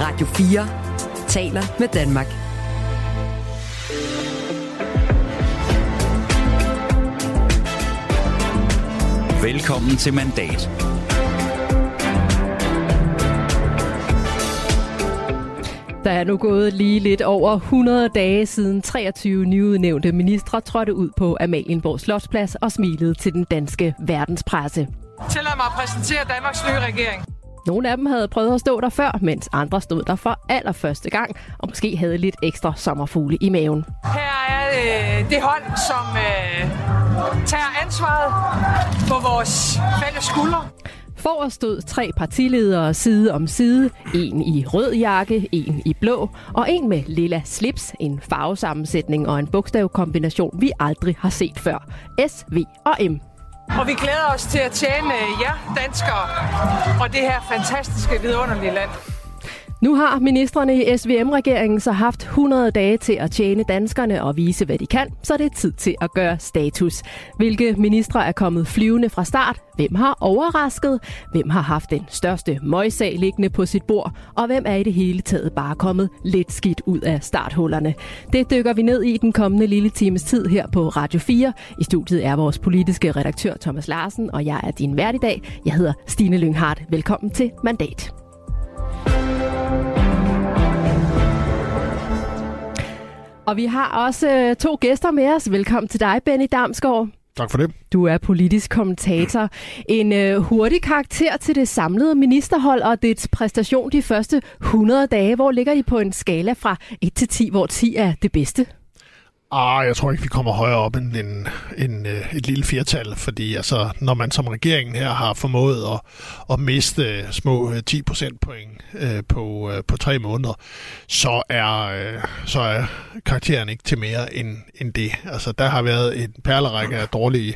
Radio 4 taler med Danmark. Velkommen til Mandat. Der er nu gået lige lidt over 100 dage siden 23 nyudnævnte ministre trådte ud på Amalienborg Slotsplads og smilede til den danske verdenspresse. Tillad mig at præsentere Danmarks nye regering. Nogle af dem havde prøvet at stå der før, mens andre stod der for allerførste gang, og måske havde lidt ekstra sommerfugle i maven. Her er øh, det hold, som øh, tager ansvaret på vores fælles skuldre. For stod tre partiledere side om side. En i rød jakke, en i blå, og en med lilla slips, en farvesammensætning og en bogstavkombination, vi aldrig har set før. S, V og M. Og vi glæder os til at tjene øh, jer danskere og det her fantastiske vidunderlige land. Nu har ministerne i SVM-regeringen så haft 100 dage til at tjene danskerne og vise, hvad de kan, så det er tid til at gøre status. Hvilke ministre er kommet flyvende fra start? Hvem har overrasket? Hvem har haft den største møjsag liggende på sit bord? Og hvem er i det hele taget bare kommet lidt skidt ud af starthullerne? Det dykker vi ned i den kommende lille times tid her på Radio 4. I studiet er vores politiske redaktør Thomas Larsen, og jeg er din vært i dag. Jeg hedder Stine Lynghardt. Velkommen til Mandat. Og vi har også øh, to gæster med os. Velkommen til dig, Benny Damsgaard. Tak for det. Du er politisk kommentator. En øh, hurtig karakter til det samlede ministerhold og dets præstation de første 100 dage. Hvor ligger I på en skala fra 1 til 10, hvor 10 er det bedste? Ah, jeg tror ikke, vi kommer højere op end en, en, øh, et lille firtal, fordi altså, når man som regeringen her har formået at, at miste små øh, 10 procentpoint øh, på, øh, på tre måneder, så er, øh, så er karakteren ikke til mere end, end det. Altså, der har været en perlerække af dårlige,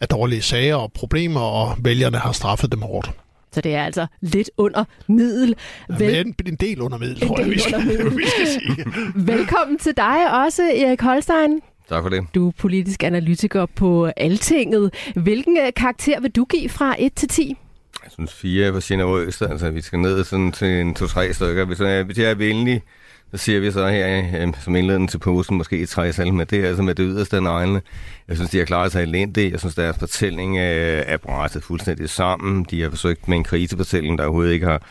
af dårlige sager og problemer, og vælgerne har straffet dem hårdt. Så det er altså lidt under middel. Vel... Ja, en, en del under middel, tror jeg, vi skal, vi skal sige. Velkommen til dig også, Erik Holstein. Tak for det. Du er politisk analytiker på Altinget. Hvilken øh, karakter vil du give fra 1 til 10? Jeg synes fire er for generøst. Altså, vi skal ned sådan til en to-tre stykker. Hvis jeg, hvis jeg er venlig, så siger vi så her, øh, som indledning til posen, måske et træsal men det, altså med det yderste af neglene. Jeg synes, de har klaret sig elendigt. Jeg synes, deres fortælling øh, er, er brættet fuldstændig sammen. De har forsøgt med en krisefortælling, der overhovedet ikke har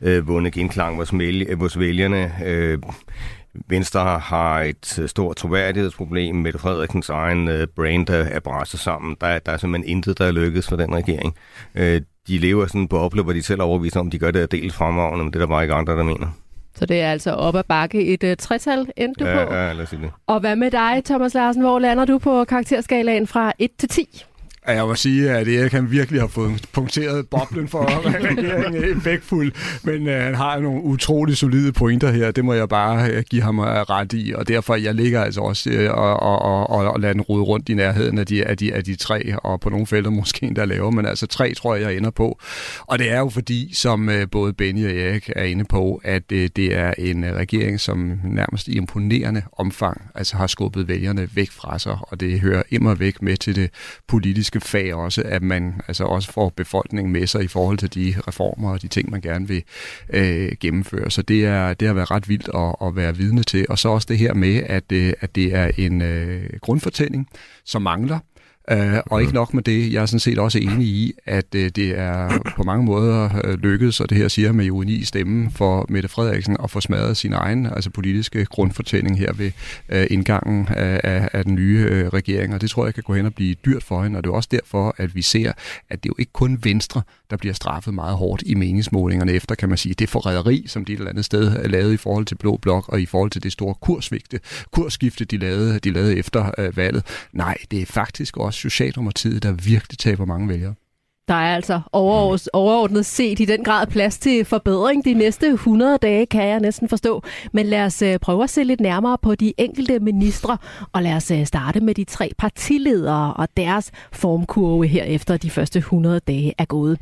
øh, vundet genklang hos, hos vælgerne. Øh, Venstre har et øh, stort troværdighedsproblem. med Frederiksens egen øh, brand øh, er brættet sammen. Der, der er simpelthen intet, der er lykkedes for den regering. Øh, de lever sådan på opløb, hvor de selv overviser om, de gør det del fremragende, men det er der bare ikke andre, der mener. Så det er altså op ad bakke et uh, tretal, endte du ja, på. Ja, lad os sige det. Og hvad med dig, Thomas Larsen? Hvor lander du på karakterskalaen fra 1 til 10? Jeg må sige, at Erik han virkelig har fået punkteret boblen for regeringen effektfuld, men uh, han har nogle utrolig solide pointer her. Det må jeg bare uh, give ham uh, ret i, og derfor jeg ligger altså også uh, og, og, og, og lader den rode rundt i nærheden af de, af, de, af de tre, og på nogle felter måske endda lavere, men altså tre tror jeg, jeg ender på. Og det er jo fordi, som uh, både Benny og Erik er inde på, at uh, det er en uh, regering, som nærmest i imponerende omfang altså har skubbet vælgerne væk fra sig, og det hører immer væk med til det politiske politiske fag også, at man altså også får befolkningen med sig i forhold til de reformer og de ting, man gerne vil øh, gennemføre. Så det, er, det har været ret vildt at, at være vidne til. Og så også det her med, at, øh, at det er en øh, grundfortælling, som mangler. Uh, og ikke nok med det, jeg er sådan set også enig i, at uh, det er på mange måder uh, lykkedes, og det her siger med jo i stemmen for Mette Frederiksen, at få smadret sin egen altså politiske grundfortælling her ved uh, indgangen af, af, af den nye uh, regering, og det tror jeg kan gå hen og blive dyrt for hende, og det er også derfor, at vi ser, at det er jo ikke kun Venstre, der bliver straffet meget hårdt i meningsmålingerne efter, kan man sige, det forræderi, som de et eller andet sted lavet i forhold til Blå Blok, og i forhold til det store kursvigte, kursskifte, de lavede, de lavede efter uh, valget. Nej, det er faktisk også Socialdemokratiet, der virkelig taber mange vælgere. Der er altså overordnet set i den grad plads til forbedring de næste 100 dage, kan jeg næsten forstå. Men lad os øh, prøve at se lidt nærmere på de enkelte ministre, og lad os øh, starte med de tre partiledere og deres formkurve her efter de første 100 dage er gået.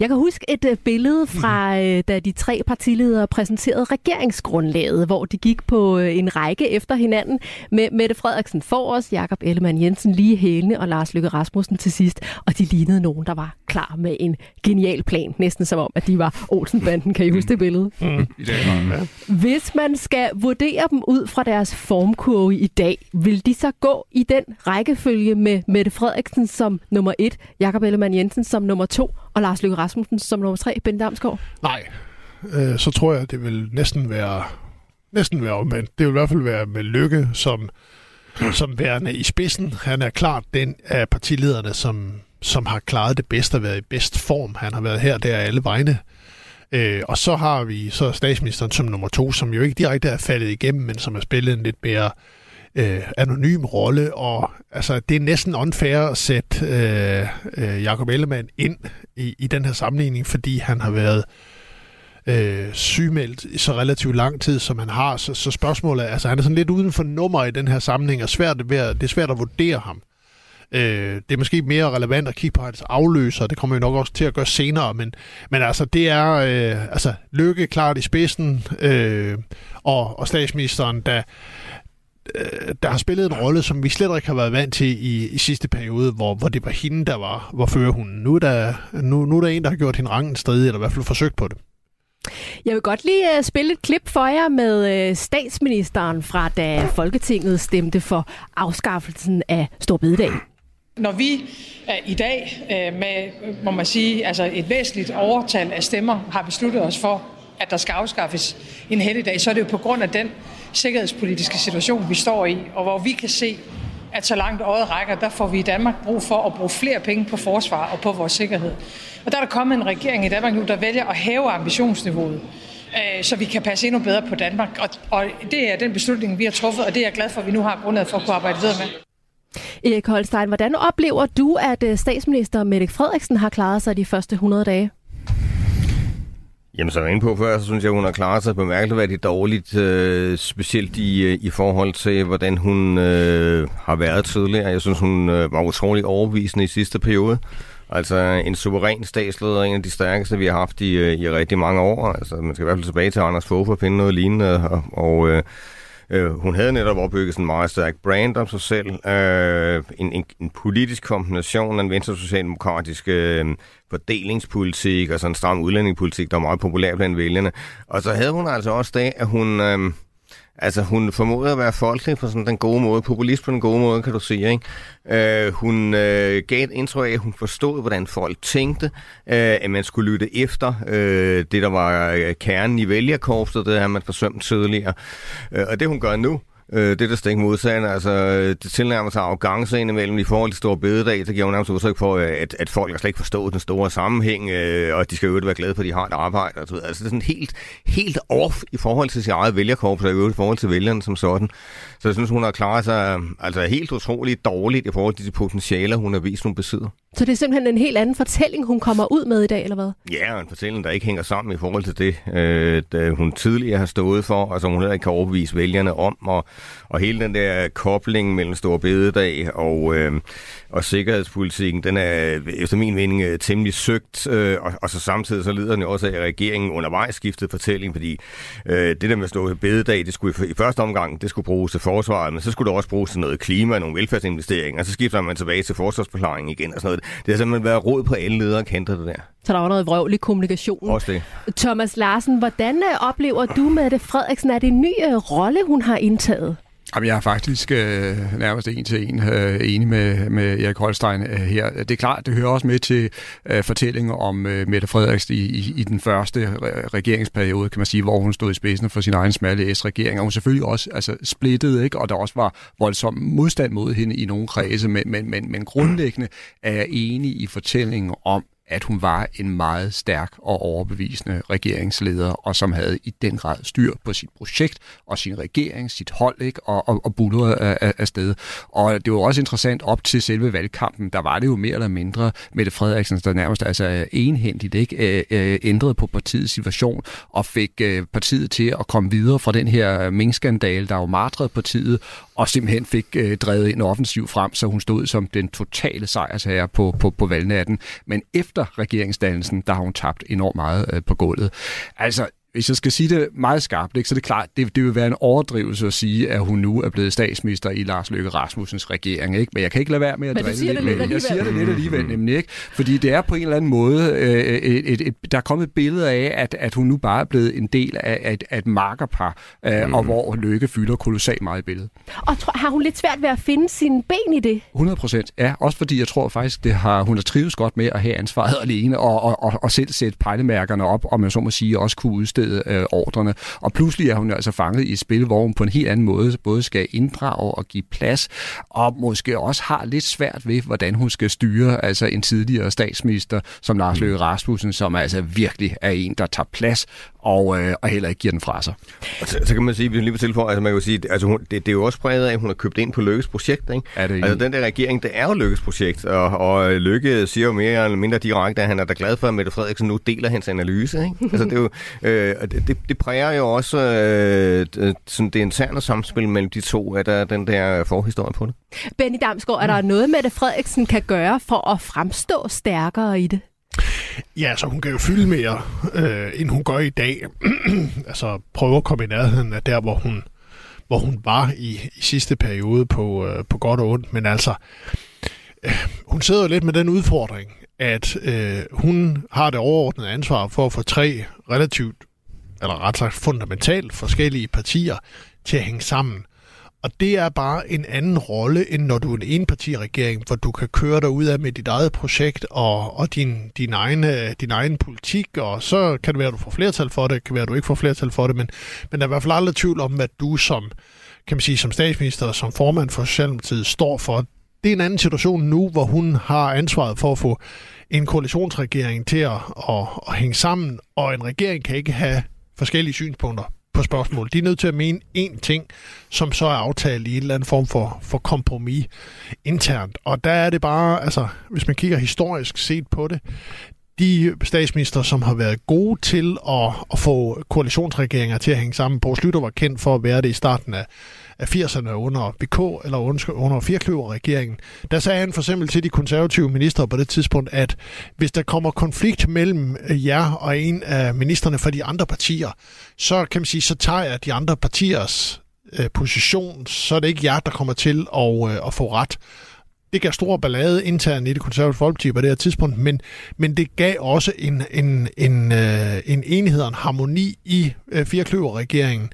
Jeg kan huske et øh, billede fra, da de tre partiledere præsenterede regeringsgrundlaget, hvor de gik på en række efter hinanden med Mette Frederiksen for os, Jakob Ellemann Jensen lige hælende og Lars Løkke Rasmussen til sidst, og de lignede nogen, der var klar med en genial plan. Næsten som om, at de var Olsenbanden. Kan I huske det billede? Mm. I den ja. Hvis man skal vurdere dem ud fra deres formkurve i dag, vil de så gå i den rækkefølge med Mette Frederiksen som nummer et, Jakob Ellemann Jensen som nummer to, og Lars Løkke Rasmussen som nummer tre, Ben Damsgaard? Nej, øh, så tror jeg, det vil næsten være næsten være omvendt. Det vil i hvert fald være med Lykke som, som værende i spidsen. Han er klart den af partilederne, som, som har klaret det bedst og været i bedst form. Han har været her der alle vegne. Øh, og så har vi så statsministeren som nummer to, som jo ikke direkte er faldet igennem, men som har spillet en lidt mere øh, anonym rolle, og altså, det er næsten unfair at sætte øh, øh, Jacob Ellemann ind i, i den her sammenligning, fordi han har været øh, sygemeldt i så relativt lang tid, som han har. Så, så spørgsmålet er, altså han er sådan lidt uden for nummer i den her sammenhæng, og svært ved at, det er svært at vurdere ham. Øh, det er måske mere relevant at kigge på hans afløser, det kommer vi nok også til at gøre senere, men, men altså det er øh, altså Lykke klart i spidsen, øh, og, og statsministeren, der, øh, der har spillet en rolle, som vi slet ikke har været vant til i, i sidste periode, hvor, hvor det var hende, der var, var førerhunden. Nu er, der, nu, nu er der en, der har gjort hende rangen sted, eller i hvert fald forsøgt på det. Jeg vil godt lige uh, spille et klip for jer med uh, statsministeren fra da Folketinget stemte for afskaffelsen af Storbededag. Når vi øh, i dag øh, med, må man sige, altså et væsentligt overtal af stemmer har besluttet os for, at der skal afskaffes en helligdag, så er det jo på grund af den sikkerhedspolitiske situation, vi står i, og hvor vi kan se, at så langt øjet rækker, der får vi i Danmark brug for at bruge flere penge på forsvar og på vores sikkerhed. Og der er der kommet en regering i Danmark nu, der vælger at hæve ambitionsniveauet, øh, så vi kan passe endnu bedre på Danmark. Og, og det er den beslutning, vi har truffet, og det er jeg glad for, at vi nu har grundlaget for at kunne arbejde videre med. Erik Holstein, hvordan oplever du, at øh, statsminister Mette Frederiksen har klaret sig de første 100 dage? Jamen, som jeg var inde på før, så synes jeg, hun har klaret sig bemærkelsesværdigt dårligt, øh, specielt i, øh, i forhold til, hvordan hun øh, har været tidligere. Jeg synes, hun øh, var utrolig overbevisende i sidste periode. Altså en suveræn statsleder, en af de stærkeste, vi har haft i, øh, i rigtig mange år. Altså man skal i hvert fald tilbage til Anders Fogh for at finde noget lignende. Og, og øh, øh, hun havde netop opbygget sådan en meget stærk brand om sig selv. Øh, en, en, en politisk kombination af en venstre-socialdemokratisk øh, fordelingspolitik og sådan en stram udlændingepolitik, der var meget populær blandt vælgerne. Og så havde hun altså også det, at hun... Øh, Altså, hun formåede at være folkelig på sådan den gode måde, populist på den gode måde, kan du sige, ikke? Øh, hun øh, gav et indtryk af, at hun forstod, hvordan folk tænkte, øh, at man skulle lytte efter øh, det, der var øh, kernen i vælgerkorpset, det har man forsømt tidligere. Øh, og det, hun gør nu, Øh, det der stik modsat, altså øh, det tilnærmer sig arrogance indimellem i forhold til store bededag, så giver jo nærmest udtryk for, øh, at, at folk har slet ikke forstået den store sammenhæng, øh, og at de skal jo være glade for, at de har et arbejde. Og så Altså det er sådan helt, helt off i forhold til sit eget vælgerkorps, og i forhold til vælgerne som sådan. Så jeg synes, hun har klaret sig altså, helt utroligt dårligt i forhold til de potentialer, hun har vist, hun besidder. Så det er simpelthen en helt anden fortælling, hun kommer ud med i dag, eller hvad? Ja, en fortælling, der ikke hænger sammen i forhold til det, øh, det hun tidligere har stået for, og som hun heller ikke kan overbevise vælgerne om. Og, og hele den der kobling mellem Stor Bededag og, øh, og sikkerhedspolitikken, den er efter min mening øh, temmelig søgt, øh, og, og så samtidig så lider den jo også af, at regeringen undervejs skiftede fortælling, fordi øh, det der med Stor Bededag, det skulle i, i første omgang, det skulle bruges til forsvaret, men så skulle det også bruges til noget klima, nogle velfærdsinvesteringer, og så skifter man tilbage til forsvarsforklaring igen og sådan noget. Det har simpelthen været råd på alle ledere kanter, det der. Så der var noget vrøvlig kommunikation. Også det. Thomas Larsen, hvordan øh, oplever du med det Frederiksen? Er det en ny øh, rolle, hun har indtaget? Jamen, jeg er faktisk øh, nærmest en til en øh, enig med, med Erik Holstein øh, her. Det er klart, det hører også med til øh, fortællingen om øh, Mette Frederiksen i, i, i den første øh, regeringsperiode, kan man sige, hvor hun stod i spidsen for sin egen smalle S-regering. Og hun selvfølgelig også altså, splittet, ikke? og der også var voldsom modstand mod hende i nogle kredse, men, men, men, men grundlæggende er jeg enig i fortællingen om, at hun var en meget stærk og overbevisende regeringsleder, og som havde i den grad styr på sit projekt og sin regering, sit hold, ikke? og, og, og bullerede af, af sted. Og det var også interessant op til selve valgkampen, der var det jo mere eller mindre Mette Frederiksen, der nærmest altså enhændigt ikke ændrede på partiets situation og fik øh, partiet til at komme videre fra den her minkskandale, der jo martrede partiet, og simpelthen fik øh, drevet en offensiv frem, så hun stod som den totale sejrsherre på, på, på valgnatten. Men efter efter regeringsdannelsen, der har hun tabt enormt meget øh, på gulvet. Altså, hvis jeg skal sige det meget skarpt, ikke, så er det klart, det, det vil være en overdrivelse at sige, at hun nu er blevet statsminister i Lars Løkke Rasmussens regering. Ikke? Men jeg kan ikke lade være med at drille lidt med det. Jeg siger det lidt alligevel, nemlig ikke. Fordi det er på en eller anden måde, øh, et, et, et, der er kommet et billede af, at, at hun nu bare er blevet en del af, af, af et markerpar, øh, mm. og hvor Løkke fylder kolossalt meget i billedet. Og tror, har hun lidt svært ved at finde sine ben i det? 100 procent, ja. Også fordi jeg tror faktisk, det har, hun har trives godt med at have ansvaret alene, og, og, og, og selv sætte pejlemærkerne op, og man så må sige, også kunne udstede øh, ordrene. Og pludselig er hun altså fanget i et spil, hvor hun på en helt anden måde både skal inddrage og give plads, og måske også har lidt svært ved, hvordan hun skal styre altså en tidligere statsminister som Lars Løkke Rasmussen, som altså virkelig er en, der tager plads og, øh, og heller ikke giver den fra sig. Så, så kan man sige, hvis lige vil tilføje, altså man kan sige, altså hun, det, det, er jo også præget af, at hun har købt ind på Lykkes projekt. Ikke? Er det altså den der regering, det er jo Lykkes projekt, og, og Lykke siger jo mere eller mindre direkte, at han er da glad for, at Mette Frederiksen nu deler hans analyse. Ikke? altså det, er jo, øh, det, det præger jo også øh, sådan det interne samspil mellem de to, at der er den der forhistorie på det. Benny Damsgaard, er der noget, Mette Frederiksen kan gøre for at fremstå stærkere i det? Ja, så hun kan jo fylde mere, øh, end hun gør i dag. altså prøve at komme i nærheden af der, hvor hun, hvor hun var i, i sidste periode på, øh, på godt og ondt. Men altså, øh, hun sidder jo lidt med den udfordring, at øh, hun har det overordnede ansvar for at få tre relativt, eller ret sagt fundamentalt forskellige partier til at hænge sammen. Og det er bare en anden rolle, end når du er en enpartiregering, hvor du kan køre dig ud af med dit eget projekt og, og din, din, egen, øh, din egen politik, og så kan det være, at du får flertal for det, kan være, at du ikke får flertal for det, men, men der er i hvert fald aldrig tvivl om, at du som, kan man sige, som statsminister og som formand for Socialdemokratiet står for. Det er en anden situation nu, hvor hun har ansvaret for at få en koalitionsregering til at, at, at hænge sammen, og en regering kan ikke have forskellige synspunkter på spørgsmål. De er nødt til at mene én ting, som så er aftalt i en eller anden form for, for kompromis internt. Og der er det bare, altså, hvis man kigger historisk set på det, de statsminister, som har været gode til at, at få koalitionsregeringer til at hænge sammen. Poul Slytter var kendt for at være det i starten af, af 80'erne under BK eller under Firkløver-regeringen. Der sagde han for eksempel til de konservative ministre på det tidspunkt, at hvis der kommer konflikt mellem øh, jer og en af ministerne fra de andre partier, så kan man sige, så tager jeg de andre partiers øh, position, så er det ikke jer, der kommer til at, øh, at få ret det gav stor ballade internt i det konservative folkeparti på det her tidspunkt, men, men det gav også en, en, en, øh, en enhed og en harmoni i øh, firekløverregeringen,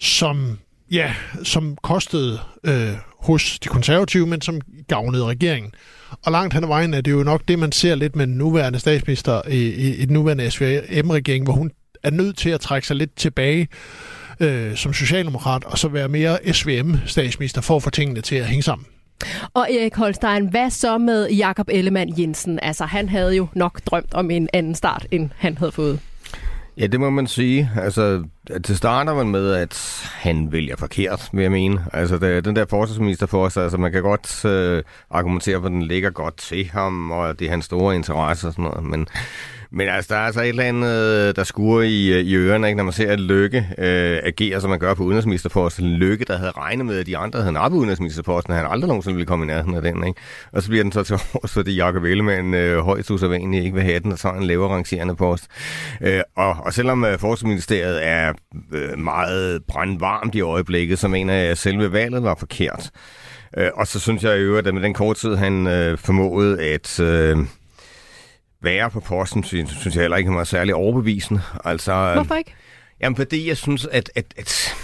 som, ja, som kostede øh, hos de konservative, men som gavnede regeringen. Og langt hen ad vejen er det jo nok det, man ser lidt med den nuværende statsminister i, i, i den nuværende SVM-regering, hvor hun er nødt til at trække sig lidt tilbage øh, som socialdemokrat, og så være mere SVM-statsminister for at få tingene til at hænge sammen. Og Erik Holstein, hvad så med Jakob Ellemann Jensen? Altså, han havde jo nok drømt om en anden start, end han havde fået. Ja, det må man sige. Altså, til starter man med, at han vælger forkert, vil jeg mene. Altså, det, den der forsvarsminister for os, altså, man kan godt øh, argumentere for at den ligger godt til ham, og det er hans store interesse og sådan noget, men men altså, der er altså et eller andet, øh, der skuer i, øh, i ørerne, ikke? når man ser, at Lykke øh, agerer, som man gør på udenrigsministerposten. Lykke, der havde regnet med, at de andre havde nappet udenrigsministerposten, han aldrig nogensinde ville komme i nærheden af den. Ikke? Og så bliver den så til års, fordi Jacob Ellemann øh, højst usædvanligt ikke vil have den, og så en lavere rangerende post. Øh, og, og selvom øh, Forsvarsministeriet er øh, meget brandvarmt i øjeblikket, så mener jeg, at selve valget var forkert. Øh, og så synes jeg i øvrigt, at med den kort tid, han øh, formåede at... Øh, være på posten, synes, synes jeg heller ikke var særlig overbevisende. Altså, Hvorfor ikke? Jamen, fordi jeg synes, at, at, at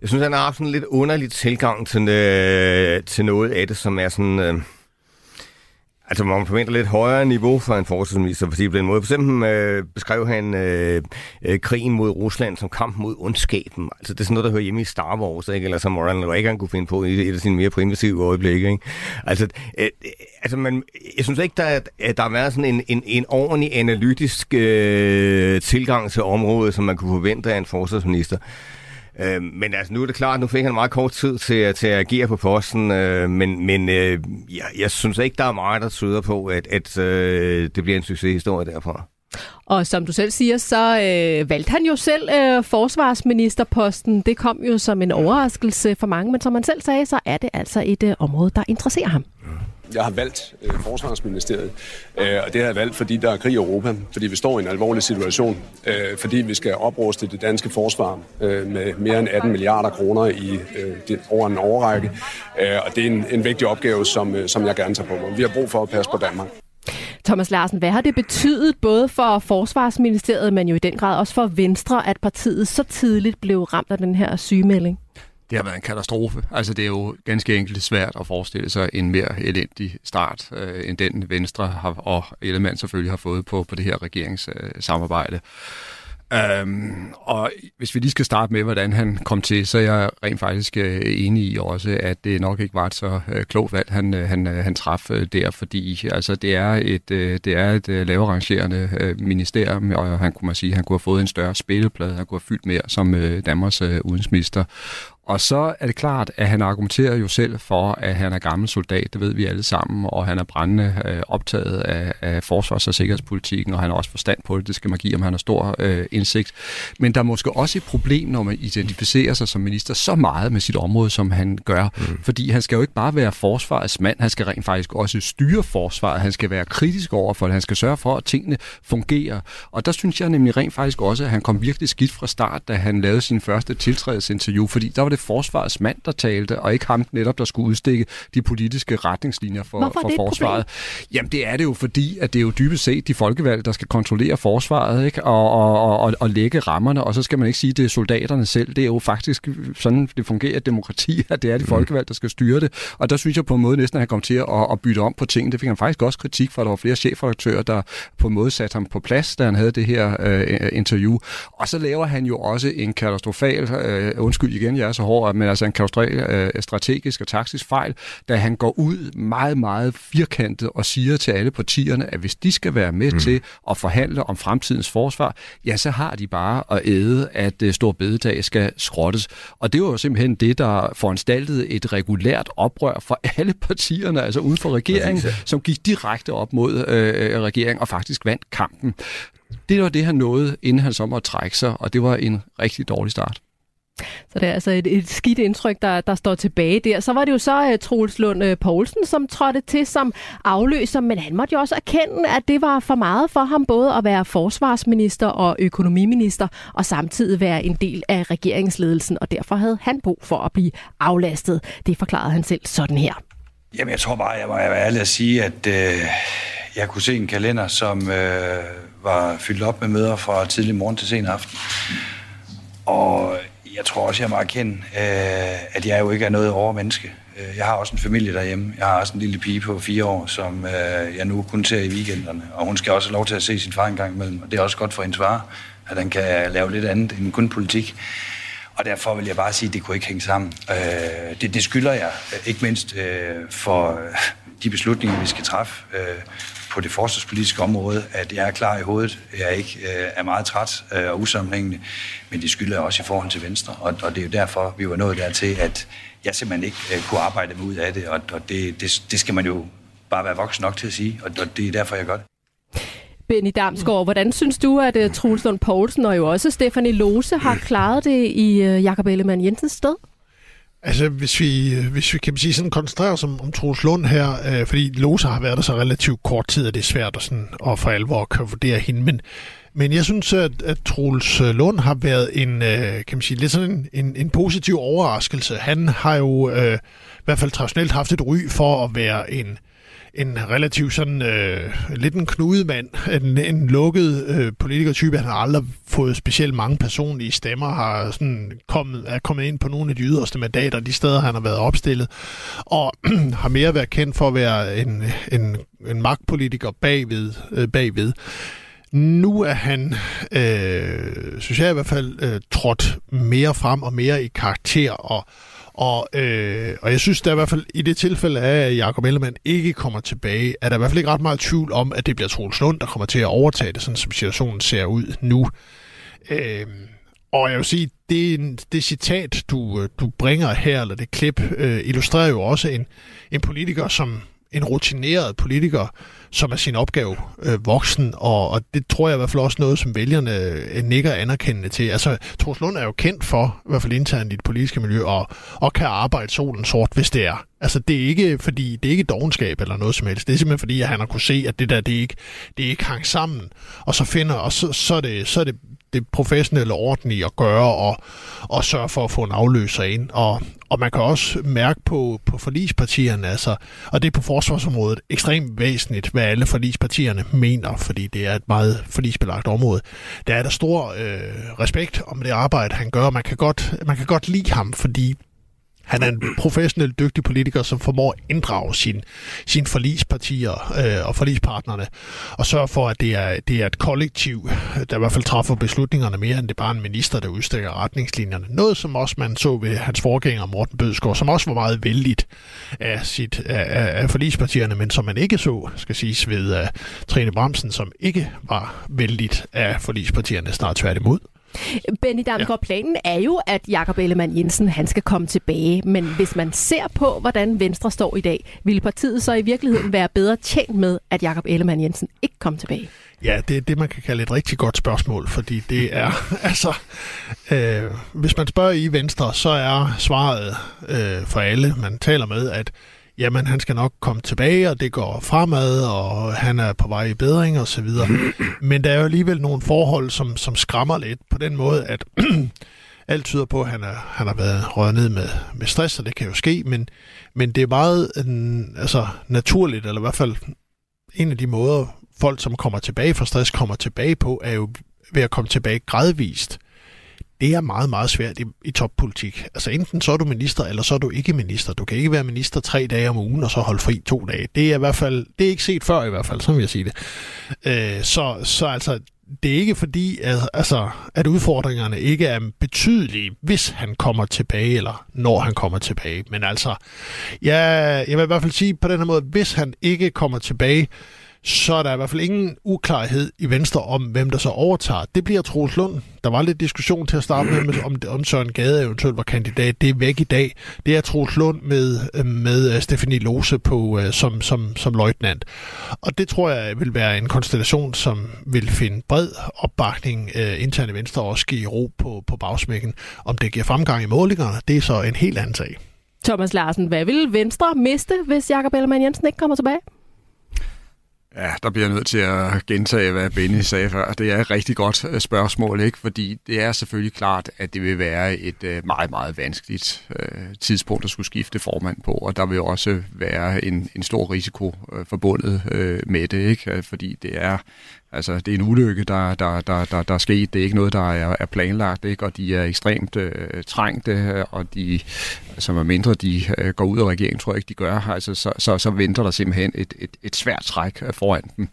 jeg synes, han har haft en lidt underlig tilgang til, øh, til noget af det, som er sådan... Øh, Altså, man forventer lidt højere niveau for en forsvarsminister, fordi på den måde. For eksempel øh, beskrev han øh, øh, krigen mod Rusland som kamp mod ondskaben. Altså, det er sådan noget, der hører hjemme i Star Wars, ikke? Eller som Ronald Reagan kunne finde på i et af sine mere primitive øjeblikke, ikke? Altså, øh, altså man, jeg synes ikke, der, er, der har været sådan en, en, en ordentlig analytisk øh, tilgang til området, som man kunne forvente af en forsvarsminister. Øh, men altså, nu er det klart, nu fik han meget kort tid til, til at agere på posten, øh, men, men øh, jeg, jeg synes ikke, der er meget, der tyder på, at, at øh, det bliver en succeshistorie derfra. Og som du selv siger, så øh, valgte han jo selv øh, forsvarsministerposten. Det kom jo som en overraskelse for mange, men som man selv sagde, så er det altså et øh, område, der interesserer ham. Jeg har valgt øh, Forsvarsministeriet, øh, og det har jeg valgt, fordi der er krig i Europa, fordi vi står i en alvorlig situation, øh, fordi vi skal opruste det danske forsvar øh, med mere end 18 milliarder kroner i øh, det, over en årrække, øh, og det er en, en vigtig opgave, som, øh, som jeg gerne tager på mig. Vi har brug for at passe på Danmark. Thomas Larsen, hvad har det betydet både for Forsvarsministeriet, men jo i den grad også for Venstre, at partiet så tidligt blev ramt af den her sygemelding? Det har været en katastrofe. Altså, det er jo ganske enkelt svært at forestille sig en mere elendig start, øh, end den Venstre har, og Ellemann selvfølgelig har fået på, på det her regeringssamarbejde. Øh, Øhm, og hvis vi lige skal starte med, hvordan han kom til, så er jeg rent faktisk øh, enig i også, at det nok ikke var et så øh, klogt valg, han, øh, han, øh, han traf øh, der, fordi altså, det er et, øh, det er et øh, laverangerende øh, ministerium, og han kunne man sige, han kunne have fået en større spilleplade, han kunne have fyldt mere som øh, Danmarks øh, udenrigsminister. Og så er det klart, at han argumenterer jo selv for, at han er gammel soldat, det ved vi alle sammen, og han er brændende øh, optaget af, af forsvars- og sikkerhedspolitikken, og han har også forstand på det, det skal man give, om han har stor øh, indsigt. Men der er måske også et problem, når man identificerer sig som minister så meget med sit område, som han gør, mm. fordi han skal jo ikke bare være forsvarets mand, han skal rent faktisk også styre forsvaret, han skal være kritisk over for det, han skal sørge for, at tingene fungerer. Og der synes jeg nemlig rent faktisk også, at han kom virkelig skidt fra start, da han lavede sin første tiltrædelsesinterview, fordi der var det forsvarets mand, der talte, og ikke ham netop, der skulle udstikke de politiske retningslinjer for, for forsvaret. Jamen det er det jo, fordi at det er jo dybest set de folkevalgte, der skal kontrollere forsvaret ikke? Og, og, og, og lægge rammerne, og så skal man ikke sige, at det er soldaterne selv. Det er jo faktisk sådan, det fungerer et demokrati, at det er de mm. folkevalgte, der skal styre det. Og der synes jeg på en måde næsten, at han kom til at, at bytte om på tingene. Det fik han faktisk også kritik for, at der var flere chefredaktører, der på en måde satte ham på plads, da han havde det her øh, interview. Og så laver han jo også en katastrofal, øh, undskyld igen, jeg er så hård, men altså en katastrofal øh, strategisk og taktisk fejl, da han går ud meget, meget firkantet og siger til alle partierne, at hvis de skal være med mm. til at forhandle om fremtidens forsvar, ja, så har de bare at æde, at øh, Stor Bededag skal skrottes. Og det var jo simpelthen det, der foranstaltede et regulært oprør for alle partierne, altså uden for regeringen, Præcis, ja. som gik direkte op mod øh, regeringen og faktisk vandt kampen. Det var det, han nåede, inden han så måtte trække sig, og det var en rigtig dårlig start. Så det er altså et, et skidt indtryk, der, der står tilbage der. Så var det jo så uh, Troels Lund uh, Poulsen, som trådte til som afløser, men han måtte jo også erkende, at det var for meget for ham både at være forsvarsminister og økonomiminister, og samtidig være en del af regeringsledelsen, og derfor havde han brug for at blive aflastet. Det forklarede han selv sådan her. Jamen, jeg tror bare, jeg må være ærlig at sige, at øh, jeg kunne se en kalender, som øh, var fyldt op med møder fra tidlig morgen til sen aften. Og jeg tror også, jeg må erkende, øh, at jeg jo ikke er noget overmenneske. menneske. jeg har også en familie derhjemme. Jeg har også en lille pige på fire år, som øh, jeg nu kun ser i weekenderne. Og hun skal også have lov til at se sin far en gang imellem. Og det er også godt for hendes far, at han kan lave lidt andet end kun politik. Og derfor vil jeg bare sige, at det kunne ikke hænge sammen. Øh, det, det skylder jeg, øh, ikke mindst for de beslutninger, vi skal træffe på det forsvarspolitiske område, at jeg er klar i hovedet. Jeg er ikke øh, er meget træt øh, og usammenhængende, men det skylder jeg også i forhold til Venstre. Og, og det er jo derfor, vi var nået dertil, at jeg simpelthen ikke øh, kunne arbejde mig ud af det, og, og det, det, det skal man jo bare være voksen nok til at sige, og, og det er derfor, jeg gør det. Benny Damsgaard, hvordan synes du, at uh, Troels Lund Poulsen og jo også Stefanie Lose har klaret det i uh, Jakob Ellemann Jensens sted? Altså, hvis vi, hvis vi kan sige sådan koncentrerer os om, om Troels Lund her, øh, fordi Losa har været der så relativt kort tid, at det er svært at, sådan, at for alvor kan vurdere hende, men, men jeg synes, at, at Troels øh, Lund har været en, øh, kan man sige, lidt sådan en, en, en positiv overraskelse. Han har jo øh, i hvert fald traditionelt haft et ry for at være en, øh, en relativt sådan øh, lidt en knudemand, en, en lukket øh, politikertype. Han har aldrig fået specielt mange personlige stemmer, har sådan kommet, er kommet ind på nogle af de yderste mandater, de steder, han har været opstillet, og har mere været kendt for at være en, en, en magtpolitiker bagved. Øh, bagved. Nu er han, øh, synes jeg i hvert fald, øh, trådt mere frem og mere i karakter og og, øh, og jeg synes, der i hvert fald i det tilfælde af, at Jacob Ellemann ikke kommer tilbage, er der i hvert fald ikke ret meget tvivl om, at det bliver Troels Lund, der kommer til at overtage det, sådan som situationen ser ud nu. Øh, og jeg vil sige, det, det citat, du, du bringer her, eller det klip, øh, illustrerer jo også en, en politiker, som en rutineret politiker, som er sin opgave øh, voksen, og, og det tror jeg i hvert fald også noget, som vælgerne øh, nikker anerkendende til. Altså, Troels Lund er jo kendt for, i hvert fald internt i det politiske miljø, og, og kan arbejde solen sort, hvis det er. Altså, det er ikke fordi, det er ikke dogenskab eller noget som helst. Det er simpelthen fordi, at han har kunne se, at det der, det ikke, det ikke hang sammen. Og så finder, og så, så, er, det, så er det det professionelle orden i at gøre og, og sørge for at få en afløser ind. Og, og man kan også mærke på, på forlispartierne, altså, og det er på forsvarsområdet ekstremt væsentligt, hvad alle forlispartierne mener, fordi det er et meget forlisbelagt område. Der er der stor øh, respekt om det arbejde, han gør. Man kan godt, man kan godt lide ham, fordi han er en professionel, dygtig politiker, som formår at inddrage sin, forlispartier øh, og forlispartnerne, og sørge for, at det er, det er et kollektiv, der i hvert fald træffer beslutningerne mere, end det er bare en minister, der udstikker retningslinjerne. Noget, som også man så ved hans forgænger Morten Bødskov, som også var meget vældigt af, sit, af, af forlispartierne, men som man ikke så, skal siges, ved uh, Trine Bramsen, som ikke var vældigt af forlispartierne, snart tværtimod. Benny Damgaard, ja. planen er jo, at Jakob Ellemann Jensen han skal komme tilbage. Men hvis man ser på, hvordan Venstre står i dag, vil partiet så i virkeligheden være bedre tjent med, at Jakob Ellemann Jensen ikke kom tilbage? Ja, det er det, man kan kalde et rigtig godt spørgsmål, fordi det er, altså, øh, hvis man spørger i Venstre, så er svaret øh, for alle, man taler med, at jamen han skal nok komme tilbage, og det går fremad, og han er på vej i bedring og så videre. Men der er jo alligevel nogle forhold, som, som skræmmer lidt på den måde, at alt tyder på, at han, er, han har været røget ned med, med stress, og det kan jo ske, men, men det er meget en, altså, naturligt, eller i hvert fald en af de måder, folk, som kommer tilbage fra stress, kommer tilbage på, er jo ved at komme tilbage gradvist det er meget, meget svært i, i toppolitik. Altså enten så er du minister, eller så er du ikke minister. Du kan ikke være minister tre dage om ugen, og så holde fri to dage. Det er i hvert fald, det er ikke set før i hvert fald, som vil jeg sige det. Øh, så, så altså, det er ikke fordi, at, altså, at udfordringerne ikke er betydelige, hvis han kommer tilbage, eller når han kommer tilbage. Men altså, ja, jeg vil i hvert fald sige på den her måde, hvis han ikke kommer tilbage, så er der i hvert fald ingen uklarhed i Venstre om, hvem der så overtager. Det bliver Troels Lund. Der var lidt diskussion til at starte med, om, om Søren Gade eventuelt var kandidat. Det er væk i dag. Det er Troels Lund med, øh, med øh, Stefanie Lose på, øh, som, som, som løjtnant. Og det tror jeg vil være en konstellation, som vil finde bred opbakning uh, internt i Venstre og også give ro på, på bagsmækken. Om det giver fremgang i målingerne, det er så en helt anden sag. Thomas Larsen, hvad vil Venstre miste, hvis Jakob Ellemann Jensen ikke kommer tilbage? Ja, der bliver jeg nødt til at gentage, hvad Benny sagde før. Det er et rigtig godt øh, spørgsmål, ikke? fordi det er selvfølgelig klart, at det vil være et øh, meget, meget vanskeligt øh, tidspunkt at skulle skifte formand på, og der vil også være en, en stor risiko forbundet med det, ikke? fordi det er Altså, det er en ulykke, der, der, der, der, der er sket. Det er ikke noget, der er, er planlagt, ikke? og de er ekstremt øh, trængte, øh, og de, altså, som er mindre de øh, går ud af regeringen, tror jeg ikke, de gør, altså, så, så, så venter der simpelthen et, et, et svært træk øh, foran dem.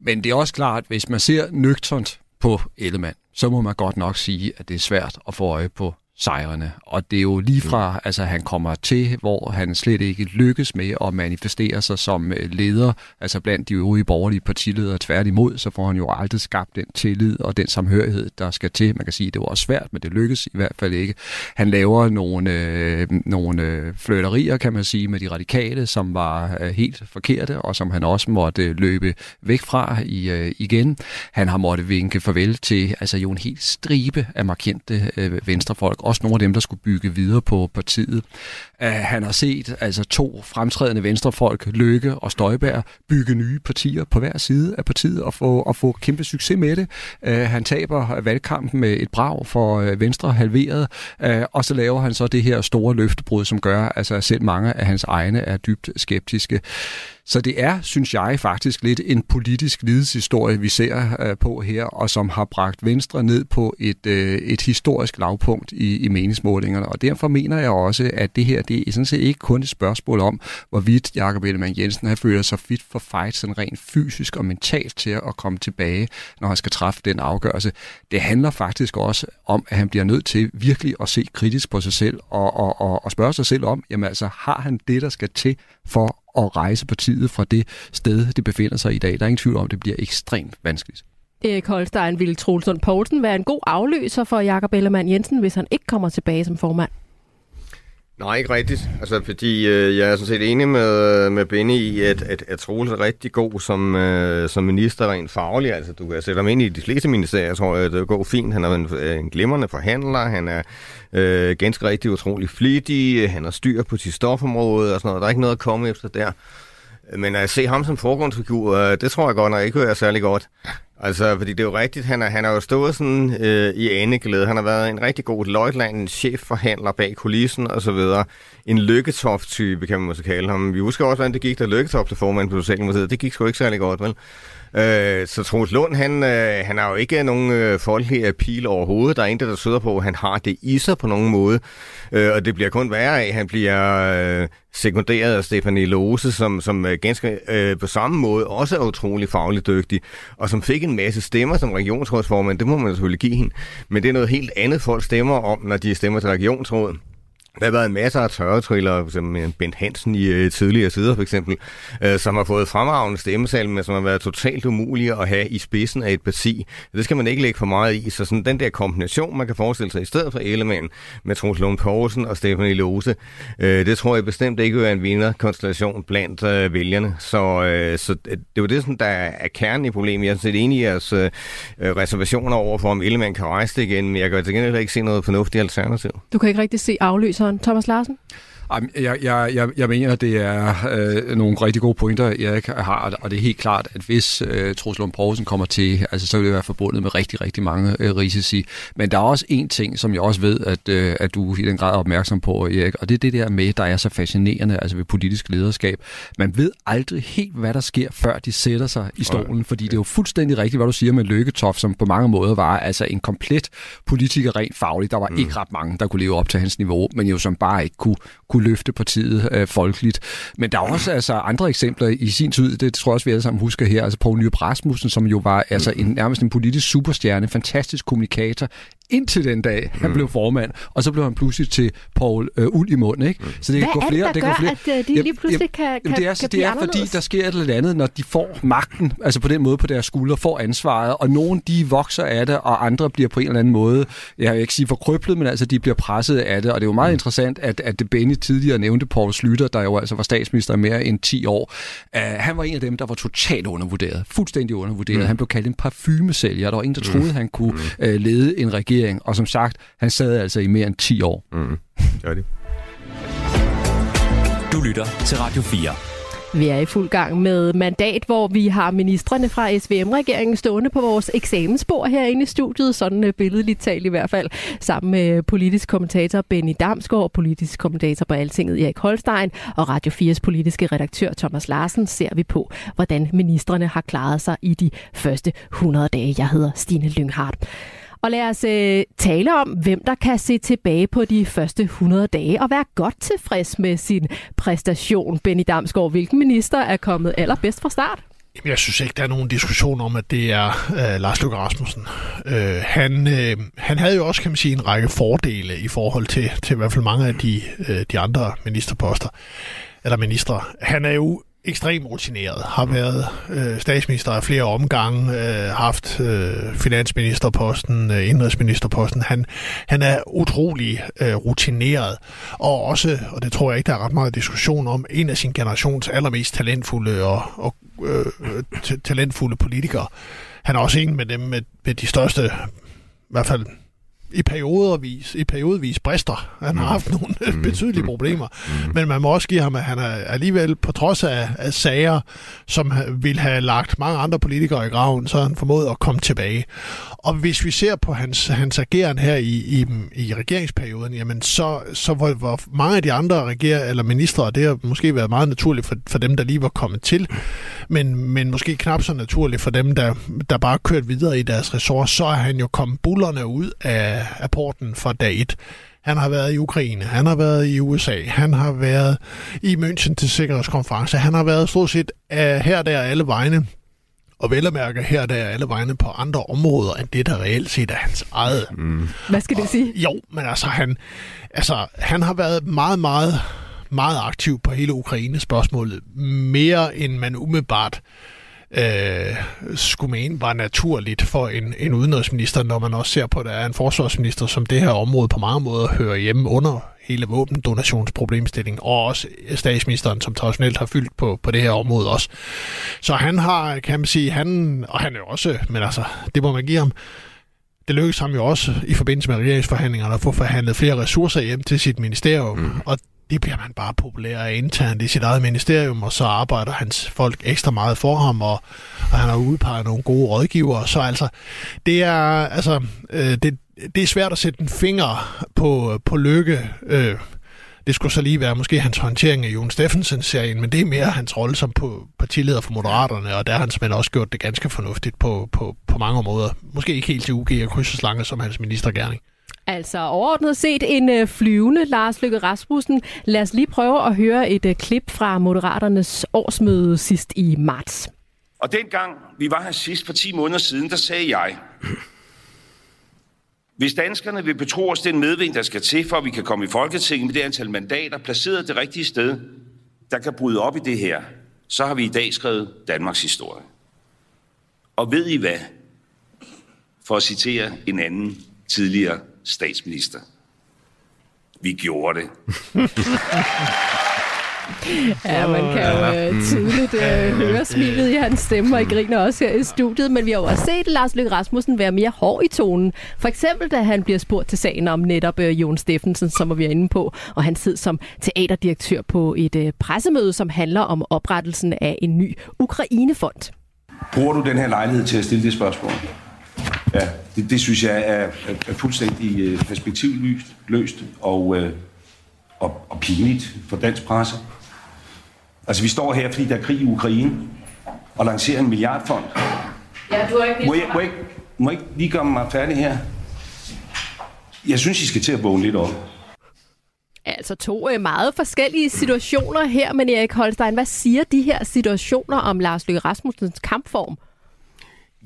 Men det er også klart, hvis man ser nøgternt på Ellemann, så må man godt nok sige, at det er svært at få øje på sejrene. Og det er jo lige fra, altså han kommer til, hvor han slet ikke lykkes med at manifestere sig som øh, leder, altså blandt de øvrige borgerlige partiledere tværtimod, så får han jo aldrig skabt den tillid og den samhørighed, der skal til. Man kan sige, at det var også svært, men det lykkes i hvert fald ikke. Han laver nogle, øh, nogle øh, fløterier, kan man sige, med de radikale, som var øh, helt forkerte, og som han også måtte løbe væk fra i, øh, igen. Han har måttet vinke farvel til altså jo en helt stribe af markante øh, venstrefolk, også nogle af dem, der skulle bygge videre på partiet. Uh, han har set altså to fremtrædende venstrefolk, Løkke og Støjberg, bygge nye partier på hver side af partiet og få, og få kæmpe succes med det. Uh, han taber valgkampen med et brag for uh, Venstre halveret, uh, og så laver han så det her store løftebrud, som gør, altså, at selv mange af hans egne er dybt skeptiske. Så det er, synes jeg, faktisk lidt en politisk lidelseshistorie, vi ser øh, på her, og som har bragt Venstre ned på et, øh, et historisk lavpunkt i, i meningsmålingerne. Og derfor mener jeg også, at det her det er sådan set ikke kun et spørgsmål om, hvorvidt Jakob Ellemann Jensen har føler sig fit for fight, sådan rent fysisk og mentalt til at komme tilbage, når han skal træffe den afgørelse. Det handler faktisk også om, at han bliver nødt til virkelig at se kritisk på sig selv og, og, og, og spørge sig selv om, jamen altså, har han det, der skal til for at rejse partiet fra det sted, det befinder sig i dag. Der er ingen tvivl om, at det bliver ekstremt vanskeligt. Erik Holstein, vil Troelsund Poulsen være en god afløser for Jakob Ellemann Jensen, hvis han ikke kommer tilbage som formand? Nej, ikke rigtigt. Altså, fordi øh, jeg er sådan set enig med, øh, med Benny i, at, at, at Troels er rigtig god som, øh, som minister rent faglig. Altså, du kan sætte ham ind i de fleste ministerier, tror jeg, det går fint. Han er en, øh, en glimrende forhandler, han er øh, ganske rigtig utrolig flittig, han har styr på sit stofområde og sådan noget. Der er ikke noget at komme efter der. Men at se ham som forgrundsfigur, øh, det tror jeg godt nok ikke hører særlig godt. Altså, fordi det er jo rigtigt, han, er, han har jo stået sådan øh, i aneglæde. Han har været en rigtig god løjtland, en chefforhandler bag kulissen og så videre. En lykketoft-type, kan man måske kalde ham. Vi husker også, hvordan det gik, da Lykketoft blev formand på Socialdemokratiet. Det gik sgu ikke særlig godt, vel? Øh, så Troels Lund, han, øh, han har jo ikke nogen øh, folkelig øh, pil overhovedet. Der er intet, der søder på, at han har det i sig på nogen måde. Øh, og det bliver kun værre af. Han bliver øh, sekunderet af Stefanie Lose, som, som øh, ganske øh, på samme måde også er utrolig fagligt dygtig, og som fik en masse stemmer som regionsrådsformand. Det må man selvfølgelig give hende. Men det er noget helt andet, folk stemmer om, når de stemmer til regionsrådet. Der har været en masse af tørretriller, som Bent Hansen i øh, tidligere sider for eksempel, øh, som har fået fremragende stemmesal, men som har været totalt umulige at have i spidsen af et parti. Det skal man ikke lægge for meget i, så sådan den der kombination, man kan forestille sig i stedet for Ellemann med Troels Lund Poulsen og Stefanie Lose, øh, det tror jeg bestemt ikke vil være en vinderkonstellation blandt øh, vælgerne. Så, øh, så øh, det er jo det, sådan, der er kernen i problemet. Jeg er set enig i jeres øh, øh, reservationer over for, om Ellemann kan rejse det igen, men jeg kan til gengæld ikke se noget fornuftigt alternativ. Du kan ikke rigtig se afløser Thomas Larsen? Jeg, jeg, jeg, jeg mener, det er øh, nogle rigtig gode pointer, Erik har, og det er helt klart, at hvis øh, Troels Lund Poulsen kommer til, altså, så vil det være forbundet med rigtig, rigtig mange øh, risici. Men der er også en ting, som jeg også ved, at, øh, at du i den grad er opmærksom på, Erik, og det er det der med, der er så fascinerende altså ved politisk lederskab. Man ved aldrig helt, hvad der sker, før de sætter sig i stolen, fordi det er jo fuldstændig rigtigt, hvad du siger med Lykketoft, som på mange måder var altså en komplet politiker rent fagligt. Der var mm. ikke ret mange, der kunne leve op til hans niveau, men jo som bare ikke kunne, kunne løfte partiet øh, folkeligt. Men der er også altså, andre eksempler i sin tid, det tror jeg også, vi alle sammen husker her, altså Poul Nyrup Rasmussen, som jo var altså, en, nærmest en politisk superstjerne, fantastisk kommunikator, indtil den dag, han mm. blev formand, og så blev han pludselig til Paul øh, Uld i munden. Ikke? Så det Hvad går flere, er det, der det gør, flere. at øh, de lige pludselig kan, kan, det er, kan det er fordi, der sker et eller andet, når de får magten, altså på den måde på deres skuldre, får ansvaret, og nogen de vokser af det, og andre bliver på en eller anden måde, jeg vil ikke sige forkryblet, men altså de bliver presset af det, og det er jo meget mm. interessant, at, at Benny tidligere nævnte Paul Slytter, der jo altså var statsminister mere end 10 år. Uh, han var en af dem, der var totalt undervurderet, fuldstændig undervurderet. Mm. Han blev kaldt en parfumesælger, der var ingen, der troede, mm. han kunne uh, lede en regering, og som sagt, han sad altså i mere end 10 år. Mm. Gør det. Du lytter til Radio 4. Vi er i fuld gang med mandat, hvor vi har ministerne fra SVM-regeringen stående på vores eksamensbord herinde i studiet, sådan øh, billedligt talt i hvert fald, sammen med politisk kommentator Benny Damsgaard, politisk kommentator på Altinget Erik Holstein og Radio 4's politiske redaktør Thomas Larsen ser vi på, hvordan ministerne har klaret sig i de første 100 dage. Jeg hedder Stine Lynghardt. Og lad os øh, tale om, hvem der kan se tilbage på de første 100 dage og være godt tilfreds med sin præstation. Benny Damsgaard, hvilken minister er kommet allerbedst fra start? Jeg synes ikke, der er nogen diskussion om, at det er øh, Lars Løkke Rasmussen. Øh, han, øh, han havde jo også, kan man sige, en række fordele i forhold til, til i hvert fald mange af de, øh, de andre ministerposter, eller ministre. Han er jo ekstremt rutineret, har været øh, statsminister af flere omgange, øh, haft øh, finansministerposten, øh, indrigsministerposten. Han, han er utrolig øh, rutineret, og også, og det tror jeg ikke, der er ret meget diskussion om, en af sin generations allermest talentfulde og, og øh, talentfulde politikere. Han er også en med dem med, med de største, i hvert fald i periodervis, i periodevis brister. Han har mm. haft nogle mm. betydelige problemer. Mm. Men man må også give ham, at han er alligevel, på trods af, af sager, som vil have lagt mange andre politikere i graven, så har han formået at komme tilbage. Og hvis vi ser på hans, hans ageren her i, i, i regeringsperioden, jamen så, så var, var mange af de andre reger eller ministre, det har måske været meget naturligt for, for dem, der lige var kommet til, men, men måske knap så naturligt for dem, der, der bare kørt videre i deres ressort, så er han jo kommet bullerne ud af, af porten fra dag et. Han har været i Ukraine, han har været i USA, han har været i München til sikkerhedskonference, han har været stort set uh, her der alle vegne og vel at mærke her, der er alle vegne på andre områder, end det, der reelt set er hans eget. Mm. Hvad skal det sige? Jo, men altså han, altså, han har været meget, meget, meget aktiv på hele Ukraine-spørgsmålet. Mere end man umiddelbart øh, skulle mene var naturligt for en, en udenrigsminister, når man også ser på, at der er en forsvarsminister, som det her område på mange måder hører hjemme under hele våbendonationsproblemstillingen, og også statsministeren, som traditionelt har fyldt på, på det her område også. Så han har, kan man sige, han, og han er jo også, men altså, det må man give ham, det lykkedes ham jo også i forbindelse med regeringsforhandlingerne at få forhandlet flere ressourcer hjem til sit ministerium, mm. og det bliver man bare populær internt i sit eget ministerium, og så arbejder hans folk ekstra meget for ham, og, og han har udpeget nogle gode rådgivere. Så altså, det er, altså, øh, det, det er svært at sætte en finger på, på lykke. Øh, det skulle så lige være måske hans håndtering af Jon Steffensen-serien, men det er mere hans rolle som på partileder for Moderaterne, og der har han simpelthen også gjort det ganske fornuftigt på, på, på mange måder. Måske ikke helt til UG og krydseslange som hans ministergærning. Altså overordnet set en øh, flyvende Lars Løkke Rasmussen. Lad os lige prøve at høre et øh, klip fra Moderaternes årsmøde sidst i marts. Og dengang vi var her sidst for 10 måneder siden, der sagde jeg, hvis danskerne vil betro os den medvind, der skal til, for at vi kan komme i Folketinget med det antal mandater, placeret det rigtige sted, der kan bryde op i det her, så har vi i dag skrevet Danmarks historie. Og ved I hvad? For at citere en anden tidligere statsminister. Vi gjorde det. Ja, man kan jo uh, tydeligt uh, høre smilet i hans stemme, og I griner også her i studiet. Men vi har jo også set Lars Løkke Rasmussen være mere hård i tonen. For eksempel, da han bliver spurgt til sagen om netop uh, Jon Steffensen, som vi er inde på, og han sidder som teaterdirektør på et uh, pressemøde, som handler om oprettelsen af en ny Ukrainefond. Bruger du den her lejlighed til at stille det spørgsmål? Ja, det, det synes jeg er, er, er fuldstændig perspektivløst løst og, øh, og, og pinligt for dansk presse. Altså, vi står her, fordi der er krig i Ukraine, og lancerer en milliardfond. Ja, du har ikke må jeg, må, jeg, må jeg ikke lige gøre mig færdig her? Jeg synes, I skal til at vågne lidt op. Altså to øh, meget forskellige situationer her, men Erik Holstein, hvad siger de her situationer om Lars Løkke Rasmussens kampform?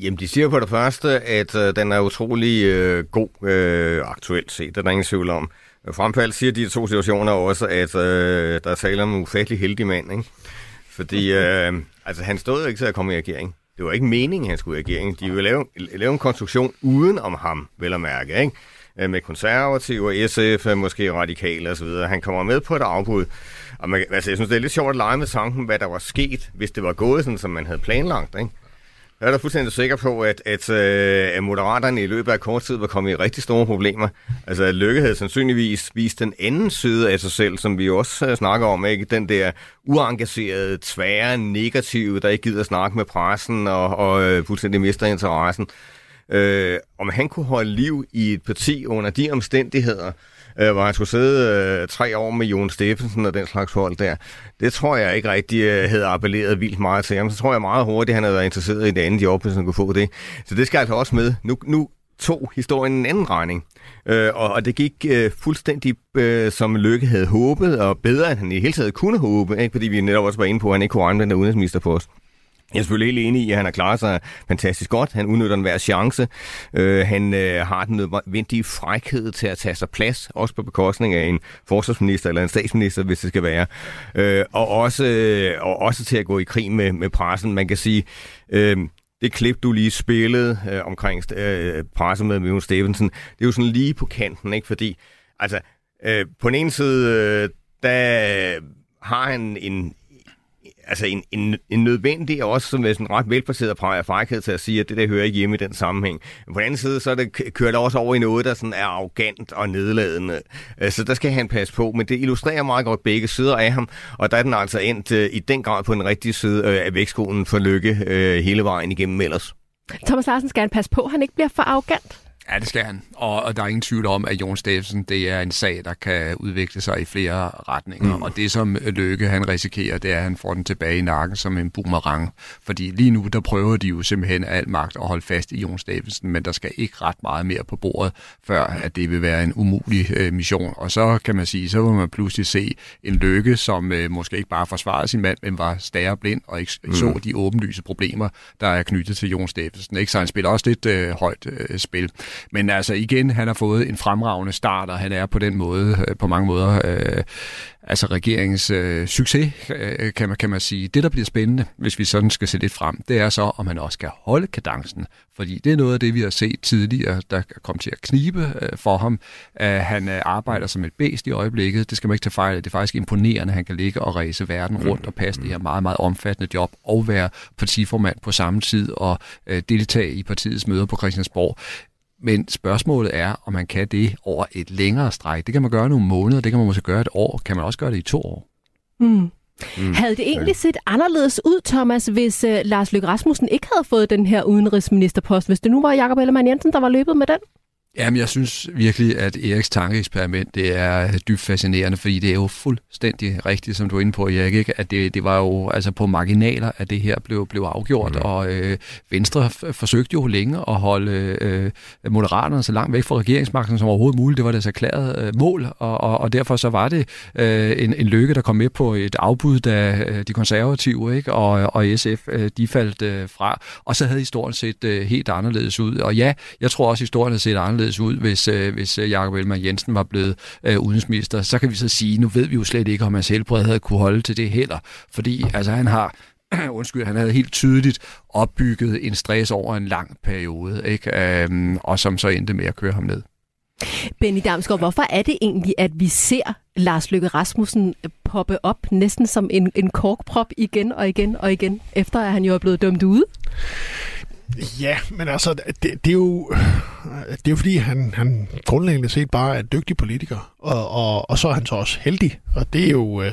Jamen, de siger på det første, at øh, den er utrolig øh, god øh, aktuelt set. Det er der ingen tvivl om. Frem for alt siger de to situationer også, at øh, der er tale om en ufattelig heldig mand. Ikke? Fordi øh, altså, han stod jo ikke til at komme i regering. Det var ikke meningen, han skulle i regering. De ville lave, lave en konstruktion uden om ham, vel at mærke. Ikke? Øh, med konservative, SF, måske radikale osv. Han kommer med på et afbud. Og man, altså, jeg synes, det er lidt sjovt at lege med tanken, hvad der var sket, hvis det var gået sådan, som man havde planlagt. Ikke? Jeg er da fuldstændig sikker på, at, at, øh, at Moderaterne i løbet af kort tid var kommet i rigtig store problemer. Altså, at Lykke havde sandsynligvis vist den anden side af sig selv, som vi jo også øh, snakker om, ikke? Den der uengagerede, tvære, negative, der ikke gider at snakke med pressen og, og øh, fuldstændig mister interessen. Øh, om han kunne holde liv i et parti under de omstændigheder, øh, hvor han skulle sidde øh, tre år med Jon Steffensen og den slags hold der. Det tror jeg ikke rigtig øh, havde appelleret vildt meget til ham. Så tror jeg meget hurtigt, at han havde været interesseret i det andet job, hvis han kunne få det. Så det skal altså også med. Nu, nu tog historien en anden regning. Øh, og, og det gik øh, fuldstændig øh, som Lykke havde håbet, og bedre end han i hele taget kunne håbe, ikke? fordi vi netop også var inde på, at han ikke kunne regne den der udenrigsministerpost. Jeg er selvfølgelig helt enig i, at han har klaret sig fantastisk godt. Han udnytter enhver chance. Øh, han øh, har den nødvendige frækhed til at tage sig plads, også på bekostning af en forsvarsminister eller en statsminister, hvis det skal være. Øh, og, også, øh, og også til at gå i krig med, med pressen. Man kan sige... Øh, det klip, du lige spillede øh, omkring øh, pressen med Jon Stevenson, det er jo sådan lige på kanten, ikke? Fordi, altså, øh, på den ene side, øh, der har han en, altså en, en, en nødvendig, og også sådan, sådan ret velplaceret frækhed til at sige, at det der hører ikke hjemme i den sammenhæng. Men på den anden side, så er det, kører det også over i noget, der sådan er arrogant og nedladende. Øh, så der skal han passe på, men det illustrerer meget godt begge sider af ham, og der er den altså endt øh, i den grad på den rigtige side øh, af vægtskolen for lykke hele vejen igennem ellers. Thomas Larsen skal han passe på, at han ikke bliver for arrogant? Ja, det skal han. Og, og der er ingen tvivl om, at Jon Steffensen, det er en sag, der kan udvikle sig i flere retninger. Mm. Og det, som Løkke han risikerer, det er, at han får den tilbage i nakken som en boomerang. Fordi lige nu, der prøver de jo simpelthen al magt at holde fast i Jon Steffensen, men der skal ikke ret meget mere på bordet, før at det vil være en umulig øh, mission. Og så kan man sige, så vil man pludselig se en Løkke, som øh, måske ikke bare forsvarede sin mand, men var stærre blind og ikke mm. så de åbenlyse problemer, der er knyttet til Jon Steffensen. Ikke? Så han spiller også lidt øh, højt øh, spil. Men altså igen, han har fået en fremragende start, og han er på den måde, øh, på mange måder, øh, altså regeringens øh, succes, øh, kan, man, kan man sige. Det, der bliver spændende, hvis vi sådan skal se lidt frem, det er så, om han også kan holde kadencen. Fordi det er noget af det, vi har set tidligere, der kom til at knibe øh, for ham. Uh, han øh, arbejder som et bæst i øjeblikket. Det skal man ikke tage fejl af. Det er faktisk imponerende, at han kan ligge og ræse verden rundt og passe det her meget, meget omfattende job og være partiformand på samme tid og øh, deltage i partiets møder på Christiansborg. Men spørgsmålet er, om man kan det over et længere stræk. Det kan man gøre nogle måneder, det kan man måske gøre et år. Kan man også gøre det i to år? Mm. Mm. Havde det egentlig set anderledes ud, Thomas, hvis uh, Lars Løkke Rasmussen ikke havde fået den her udenrigsministerpost, hvis det nu var Jakob Ellemann Jensen, der var løbet med den? Jamen, jeg synes virkelig, at Eriks tankeeksperiment, det er dybt fascinerende, fordi det er jo fuldstændig rigtigt, som du er inde på, Erik, ikke? at det, det var jo altså på marginaler, at det her blev, blev afgjort, mm. og øh, Venstre forsøgte jo længe at holde øh, Moderaterne så langt væk fra regeringsmagten som overhovedet muligt. Det var deres erklærede øh, mål, og, og, og derfor så var det øh, en, en lykke, der kom med på et afbud, da øh, de konservative ikke? Og, og SF, øh, de faldt øh, fra, og så havde historien set øh, helt anderledes ud. Og ja, jeg tror også, historien havde set anderledes anderledes ud, hvis, øh, hvis øh, Jakob Elmer Jensen var blevet øh, udenrigsminister. Så kan vi så sige, nu ved vi jo slet ikke, om hans helbred havde kunne holde til det heller. Fordi altså, han har undskyld, han havde helt tydeligt opbygget en stress over en lang periode, ikke? Øhm, og som så endte med at køre ham ned. Benny Damsgaard, hvorfor er det egentlig, at vi ser Lars Løkke Rasmussen poppe op næsten som en, en korkprop igen og igen og igen, efter at han jo er blevet dømt ude? Ja, men altså, det, det er jo det er jo fordi, han, han grundlæggende set bare er en dygtig politiker, og, og, og så er han så også heldig, og det er jo, øh,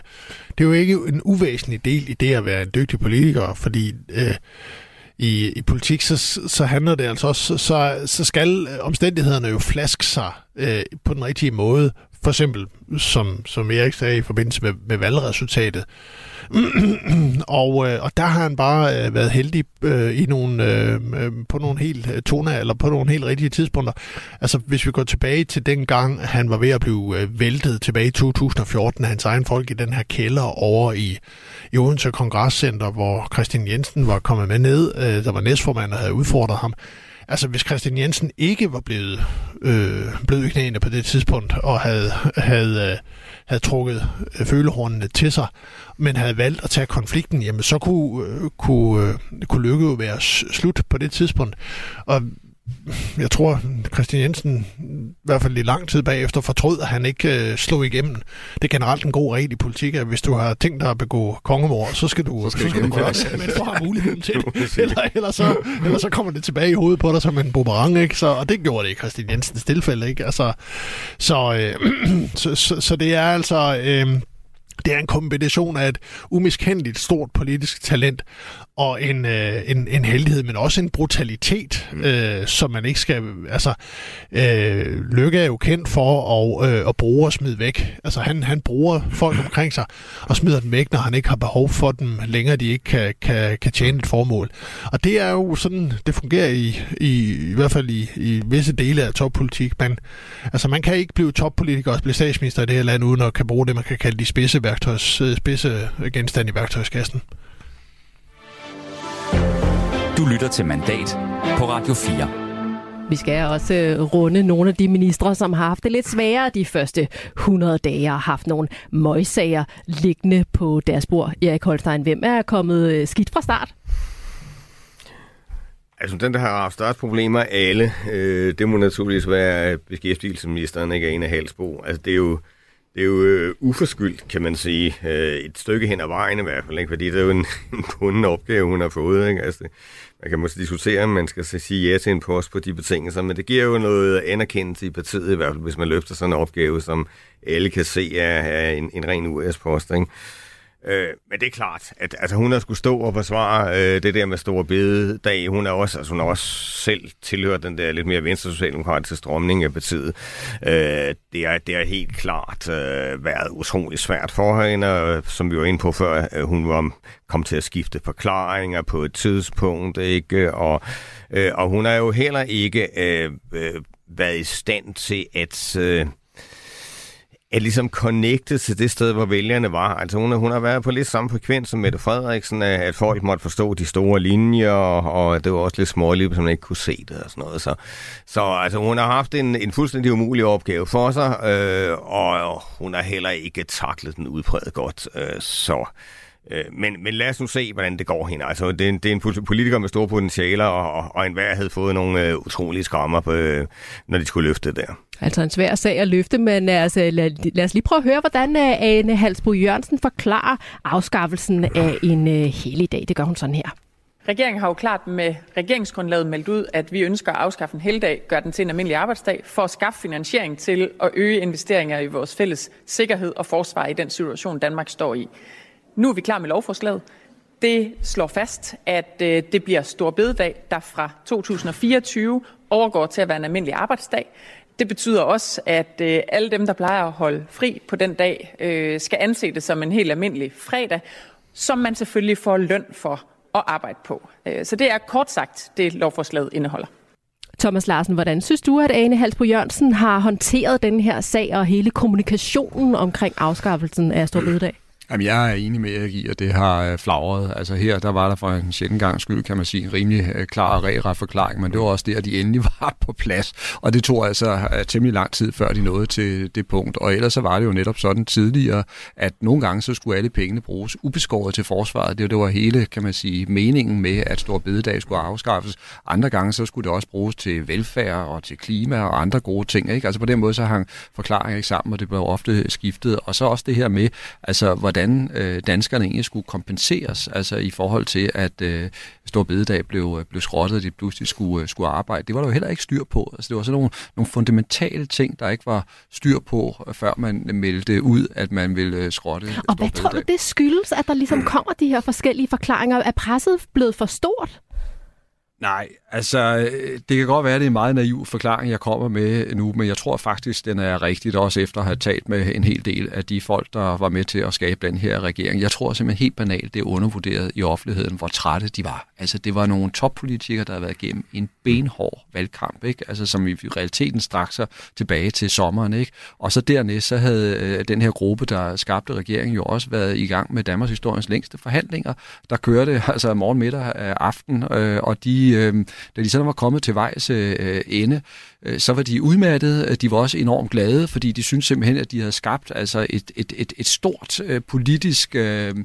det er jo ikke en uvæsentlig del i det at være en dygtig politiker, fordi øh, i, i politik, så, så handler det altså også, så, så skal omstændighederne jo flaske sig øh, på den rigtige måde, for eksempel, som, som Erik sagde i forbindelse med, med valgresultatet, og, øh, og der har han bare øh, været heldig øh, i nogle, øh, øh på nogle helt øh, tone, eller på nogle helt rigtige tidspunkter. Altså, hvis vi går tilbage til den gang, han var ved at blive øh, væltet tilbage i 2014, hans egen folk i den her kælder over i, i Odense Kongresscenter, hvor Christian Jensen var kommet med ned, øh, der var næstformand, og havde udfordret ham. Altså, hvis Christian Jensen ikke var blevet øh, blød i knæene på det tidspunkt, og havde, havde, øh, havde trukket øh, følehornene til sig, men havde valgt at tage konflikten, jamen så kunne, øh, kunne, øh, kunne lykke jo være slut på det tidspunkt. Og jeg tror, Christian Jensen i hvert fald i lang tid bagefter fortrød, at han ikke øh, slog igennem. Det er generelt en god regel i politik, at hvis du har tænkt dig at begå kongemord, så skal du, så skal, så skal du gøre det, men du har muligheden til det. Eller, eller, så, eller så kommer det tilbage i hovedet på dig som en boomerang, ikke? Så, og det gjorde det i Christian Jensens tilfælde. Ikke? Altså, så, øh, så, så, så, det er altså... Øh, det er en kombination af et umiskendeligt stort politisk talent og en, øh, en, en heldighed, men også en brutalitet, mm. øh, som man ikke skal... Altså, øh, Lykke er jo kendt for at, øh, at bruge og smide væk. Altså, han, han bruger folk omkring sig og smider dem væk, når han ikke har behov for dem længere, de ikke kan, kan, kan tjene et formål. Og det er jo sådan, det fungerer i, i, i hvert fald i, i visse dele af toppolitik. Men altså, man kan ikke blive toppolitiker og blive statsminister i det her land, uden at kan bruge det, man kan kalde de spidse, værktøjs, spidse genstande i værktøjskassen. Du lytter til Mandat på Radio 4. Vi skal også øh, runde nogle af de ministre, som har haft det lidt sværere de første 100 dage og haft nogle møgsager liggende på deres bord. Erik Holstein, hvem er kommet øh, skidt fra start? Altså den, der har haft størst problemer alle, øh, det må naturligvis være beskæftigelsesministeren, ikke er en af Halsbo. Altså det er jo, det er jo øh, uforskyldt, kan man sige. Øh, et stykke hen ad vejen i hvert fald, ikke? fordi det er jo en, en bunden opgave, hun har fået. Ikke? Altså, man kan måske diskutere, om man skal sige ja til en post på de betingelser, men det giver jo noget anerkendelse i partiet, i hvert fald hvis man løfter sådan en opgave, som alle kan se er, er en, en ren US-post. Ikke? Øh, men det er klart, at altså, hun har skulle stå og forsvare øh, det der med store bededag. Hun er også, altså, hun er også selv tilhørt den der lidt mere venstre socialdemokratiske strømning af partiet. Øh, det, er, det er helt klart øh, været utrolig svært for hende, og, som vi var inde på før, øh, hun var kom til at skifte forklaringer på et tidspunkt, ikke? Og, øh, og hun har jo heller ikke øh, øh, været i stand til at... Øh, at ligesom connecte til det sted, hvor vælgerne var. Altså hun, hun har været på lidt samme frekvens som Mette Frederiksen, øh, at folk måtte forstå de store linjer, og det var også lidt småligt, som man ikke kunne se det og sådan noget. Så, så altså, hun har haft en, en fuldstændig umulig opgave for sig, øh, og hun har heller ikke taklet den udpræget godt. Øh, så Øh, men, men lad os nu se, hvordan det går hende. Altså, det, er en, det er en politiker med store potentialer, og, og enhver havde fået nogle øh, utrolige skrammer, på, øh, når de skulle løfte det der. Altså en svær sag at løfte, men altså, lad, lad os lige prøve at høre, hvordan øh, Ane Halsbro Jørgensen forklarer afskaffelsen af en uh, helligdag. Det gør hun sådan her. Regeringen har jo klart med regeringsgrundlaget meldt ud, at vi ønsker at afskaffe en helligdag, gøre den til en almindelig arbejdsdag, for at skaffe finansiering til at øge investeringer i vores fælles sikkerhed og forsvar i den situation, Danmark står i. Nu er vi klar med lovforslaget. Det slår fast, at øh, det bliver stor bededag, der fra 2024 overgår til at være en almindelig arbejdsdag. Det betyder også, at øh, alle dem, der plejer at holde fri på den dag, øh, skal anse det som en helt almindelig fredag, som man selvfølgelig får løn for at arbejde på. Øh, så det er kort sagt det, lovforslaget indeholder. Thomas Larsen, hvordan synes du, at Ane Halsbro Jørgensen har håndteret den her sag og hele kommunikationen omkring afskaffelsen af Storbededag? Jamen, jeg er enig med Erik i, at det har øh, flagret. Altså her, der var der for en sjældent gang skyld, kan man sige, en rimelig øh, klar og rære forklaring, men det var også der, de endelig var på plads. Og det tog altså øh, temmelig lang tid, før de nåede til det punkt. Og ellers så var det jo netop sådan tidligere, at nogle gange så skulle alle pengene bruges ubeskåret til forsvaret. Det, det var hele, kan man sige, meningen med, at Stor Bededag skulle afskaffes. Andre gange så skulle det også bruges til velfærd og til klima og andre gode ting. Ikke? Altså på den måde så hang forklaringen ikke sammen, og det blev ofte skiftet. Og så også det her med, altså hvordan øh, danskerne egentlig skulle kompenseres, altså i forhold til, at øh, Stor Bededag blev, øh, blev skrottet, og de pludselig skulle, øh, skulle arbejde. Det var der jo heller ikke styr på. Altså, det var sådan nogle, nogle fundamentale ting, der ikke var styr på, før man meldte ud, at man ville øh, skrotte Og hvad tror du, det skyldes, at der ligesom kommer de her forskellige forklaringer? Er presset blevet for stort? Nej, altså det kan godt være, at det er en meget naiv forklaring, jeg kommer med nu, men jeg tror faktisk, den er rigtigt, også efter at have talt med en hel del af de folk, der var med til at skabe den her regering. Jeg tror simpelthen helt banalt, det er undervurderet i offentligheden, hvor trætte de var. Altså det var nogle toppolitikere, der havde været igennem en benhård valgkamp, ikke? Altså, som i realiteten straks sig tilbage til sommeren. Ikke? Og så dernæst, så havde øh, den her gruppe, der skabte regeringen, jo også været i gang med Danmarks historiens længste forhandlinger. Der kørte altså morgen, middag, øh, aften, øh, og de øh, da de sådan var kommet til vejs øh, øh, ende, øh, så var de udmattede. De var også enormt glade, fordi de syntes simpelthen, at de havde skabt altså et, et, et, et stort øh, politisk... Øh,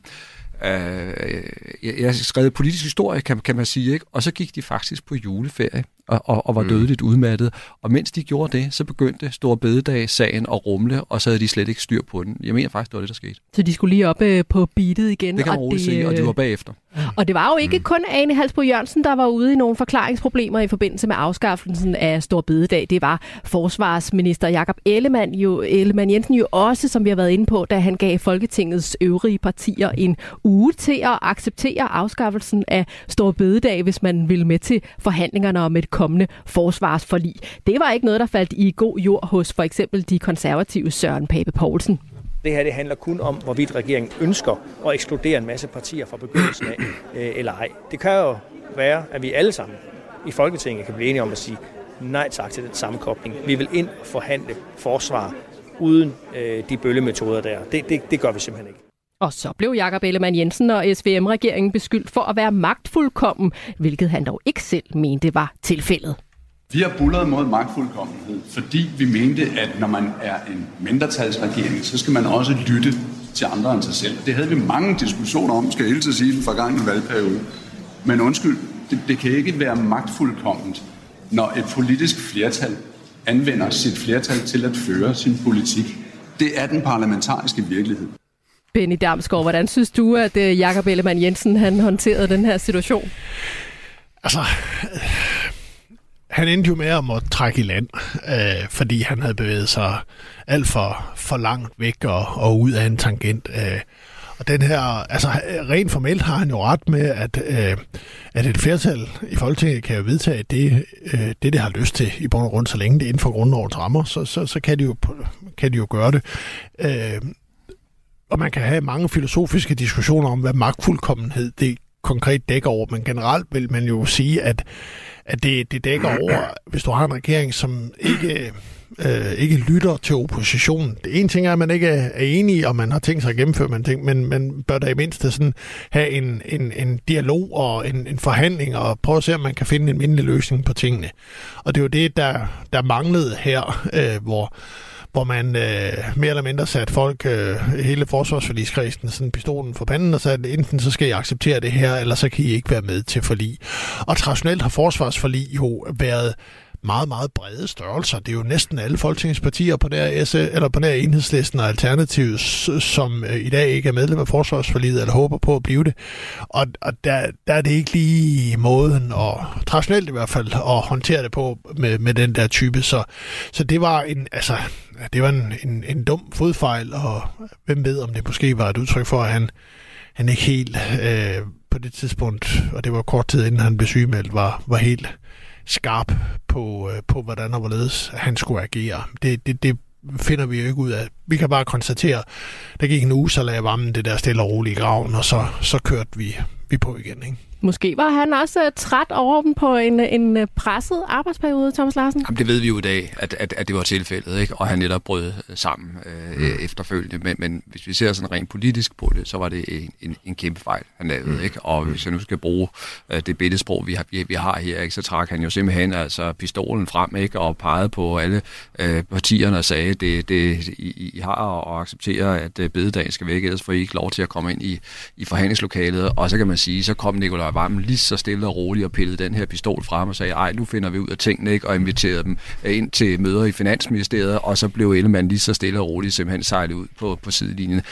Øh, jeg har skrevet politisk historie, kan, kan man sige, ikke? og så gik de faktisk på juleferie og, og, og var mm. dødeligt udmattet. Og mens de gjorde det, så begyndte Stor Bededag-sagen at rumle, og så havde de slet ikke styr på den. Jeg mener faktisk, det var det, der skete. Så de skulle lige op øh, på beatet igen? Det kan man roligt sige, og de var bagefter. Og det var jo ikke mm. kun Ane Halsbro Jørgensen, der var ude i nogle forklaringsproblemer i forbindelse med afskaffelsen af Stor Bededag. Det var forsvarsminister Jakob Ellemann, jo, Ellemann Jensen jo også, som vi har været inde på, da han gav Folketingets øvrige partier en uge til at acceptere afskaffelsen af Stor Bededag, hvis man ville med til forhandlingerne om et kommende forsvarsforlig. Det var ikke noget, der faldt i god jord hos for eksempel de konservative Søren Pape Poulsen. Det her det handler kun om, hvorvidt regeringen ønsker at ekskludere en masse partier fra begyndelsen af, øh, eller ej. Det kan jo være, at vi alle sammen i Folketinget kan blive enige om at sige nej tak til den sammenkobling. Vi vil ind og forhandle forsvar uden øh, de bøllemetoder der. Det, det, det gør vi simpelthen ikke. Og så blev Jakob Ellemann Jensen og SVM-regeringen beskyldt for at være magtfuldkommen, hvilket han dog ikke selv mente var tilfældet. Vi har bullet mod magtfuldkommenhed, fordi vi mente, at når man er en mindretalsregering, så skal man også lytte til andre end sig selv. Det havde vi mange diskussioner om, skal jeg hele sige, den forgangne valgperiode. Men undskyld, det, det kan ikke være magtfuldkomment, når et politisk flertal anvender sit flertal til at føre sin politik. Det er den parlamentariske virkelighed. Benny Damsgaard, hvordan synes du, at øh, Jakob Ellemann Jensen han håndterede den her situation? Altså, han endte jo med at måtte trække i land, øh, fordi han havde bevæget sig alt for, for langt væk og, og ud af en tangent. Øh. Og den her, altså rent formelt har han jo ret med, at, øh, at et flertal i Folketinget kan jo vedtage det, øh, det, det har lyst til i bund og grund, så længe det er inden for grundlovens rammer, så, så, så kan, de jo, kan de jo gøre det. Øh, og man kan have mange filosofiske diskussioner om, hvad magtfuldkommenhed det konkret dækker over, men generelt vil man jo sige, at, at det, det dækker over, hvis du har en regering, som ikke øh, ikke lytter til oppositionen. Det ene ting er, at man ikke er enig, og man har tænkt sig at gennemføre, man, tænker, men man bør da i mindste sådan have en, en, en dialog og en, en forhandling, og prøve at se, om man kan finde en mindelig løsning på tingene. Og det er jo det, der, der manglede her, øh, hvor hvor man øh, mere eller mindre satte folk, øh, hele forsvarsforligskredsen, sådan pistolen for panden, og sagde, enten så skal I acceptere det her, eller så kan I ikke være med til forlig. Og traditionelt har forsvarsforlig jo været meget, meget brede størrelser. Det er jo næsten alle folketingspartier på der, S eller på der enhedslisten og Alternativet, som øh, i dag ikke er medlem af forsvarsforliget eller håber på at blive det. Og, og der, der er det ikke lige måden, og traditionelt i hvert fald, at håndtere det på med, med den der type. Så, så det var en, altså, det var en, en, en dum fodfejl, og hvem ved, om det måske var et udtryk for, at han, han ikke helt øh, på det tidspunkt, og det var kort tid inden han blev sygemeldt, var, var helt skarp på, øh, på hvordan og hvorledes han skulle agere. Det, det, det finder vi jo ikke ud af. Vi kan bare konstatere, der gik en uge, så lagde varmen det der stille og roligt i graven, og så, så kørte vi, vi på igen. Ikke? Måske var han også uh, træt over dem på en, en øh, presset arbejdsperiode, Thomas Larsen? Jamen, det ved vi jo i dag, at, at, at det var tilfældet, ikke? og han netop brød øh, sammen øh, mm. efterfølgende. Men, men hvis vi ser sådan rent politisk på det, så var det en, en, en kæmpe fejl, han lavede. Mm. Ikke? Og hvis jeg nu skal bruge uh, det billedsprog, vi har, vi, vi har her, ikke? så trak han jo simpelthen altså, pistolen frem ikke? og pegede på alle uh, partierne og sagde, det, det I, I har at acceptere, at bededagen skal væk, ellers får I ikke lov til at komme ind i, i forhandlingslokalet. Og så kan man sige, så kom Nikolaj Nikolaj Vammen lige så stille og roligt og pillede den her pistol frem og sagde, ej, nu finder vi ud af tingene, ikke? og inviterede dem øh, ind til møder i Finansministeriet, og så blev Ellemann lige så stille og roligt simpelthen sejlet ud på, på sidelinjen.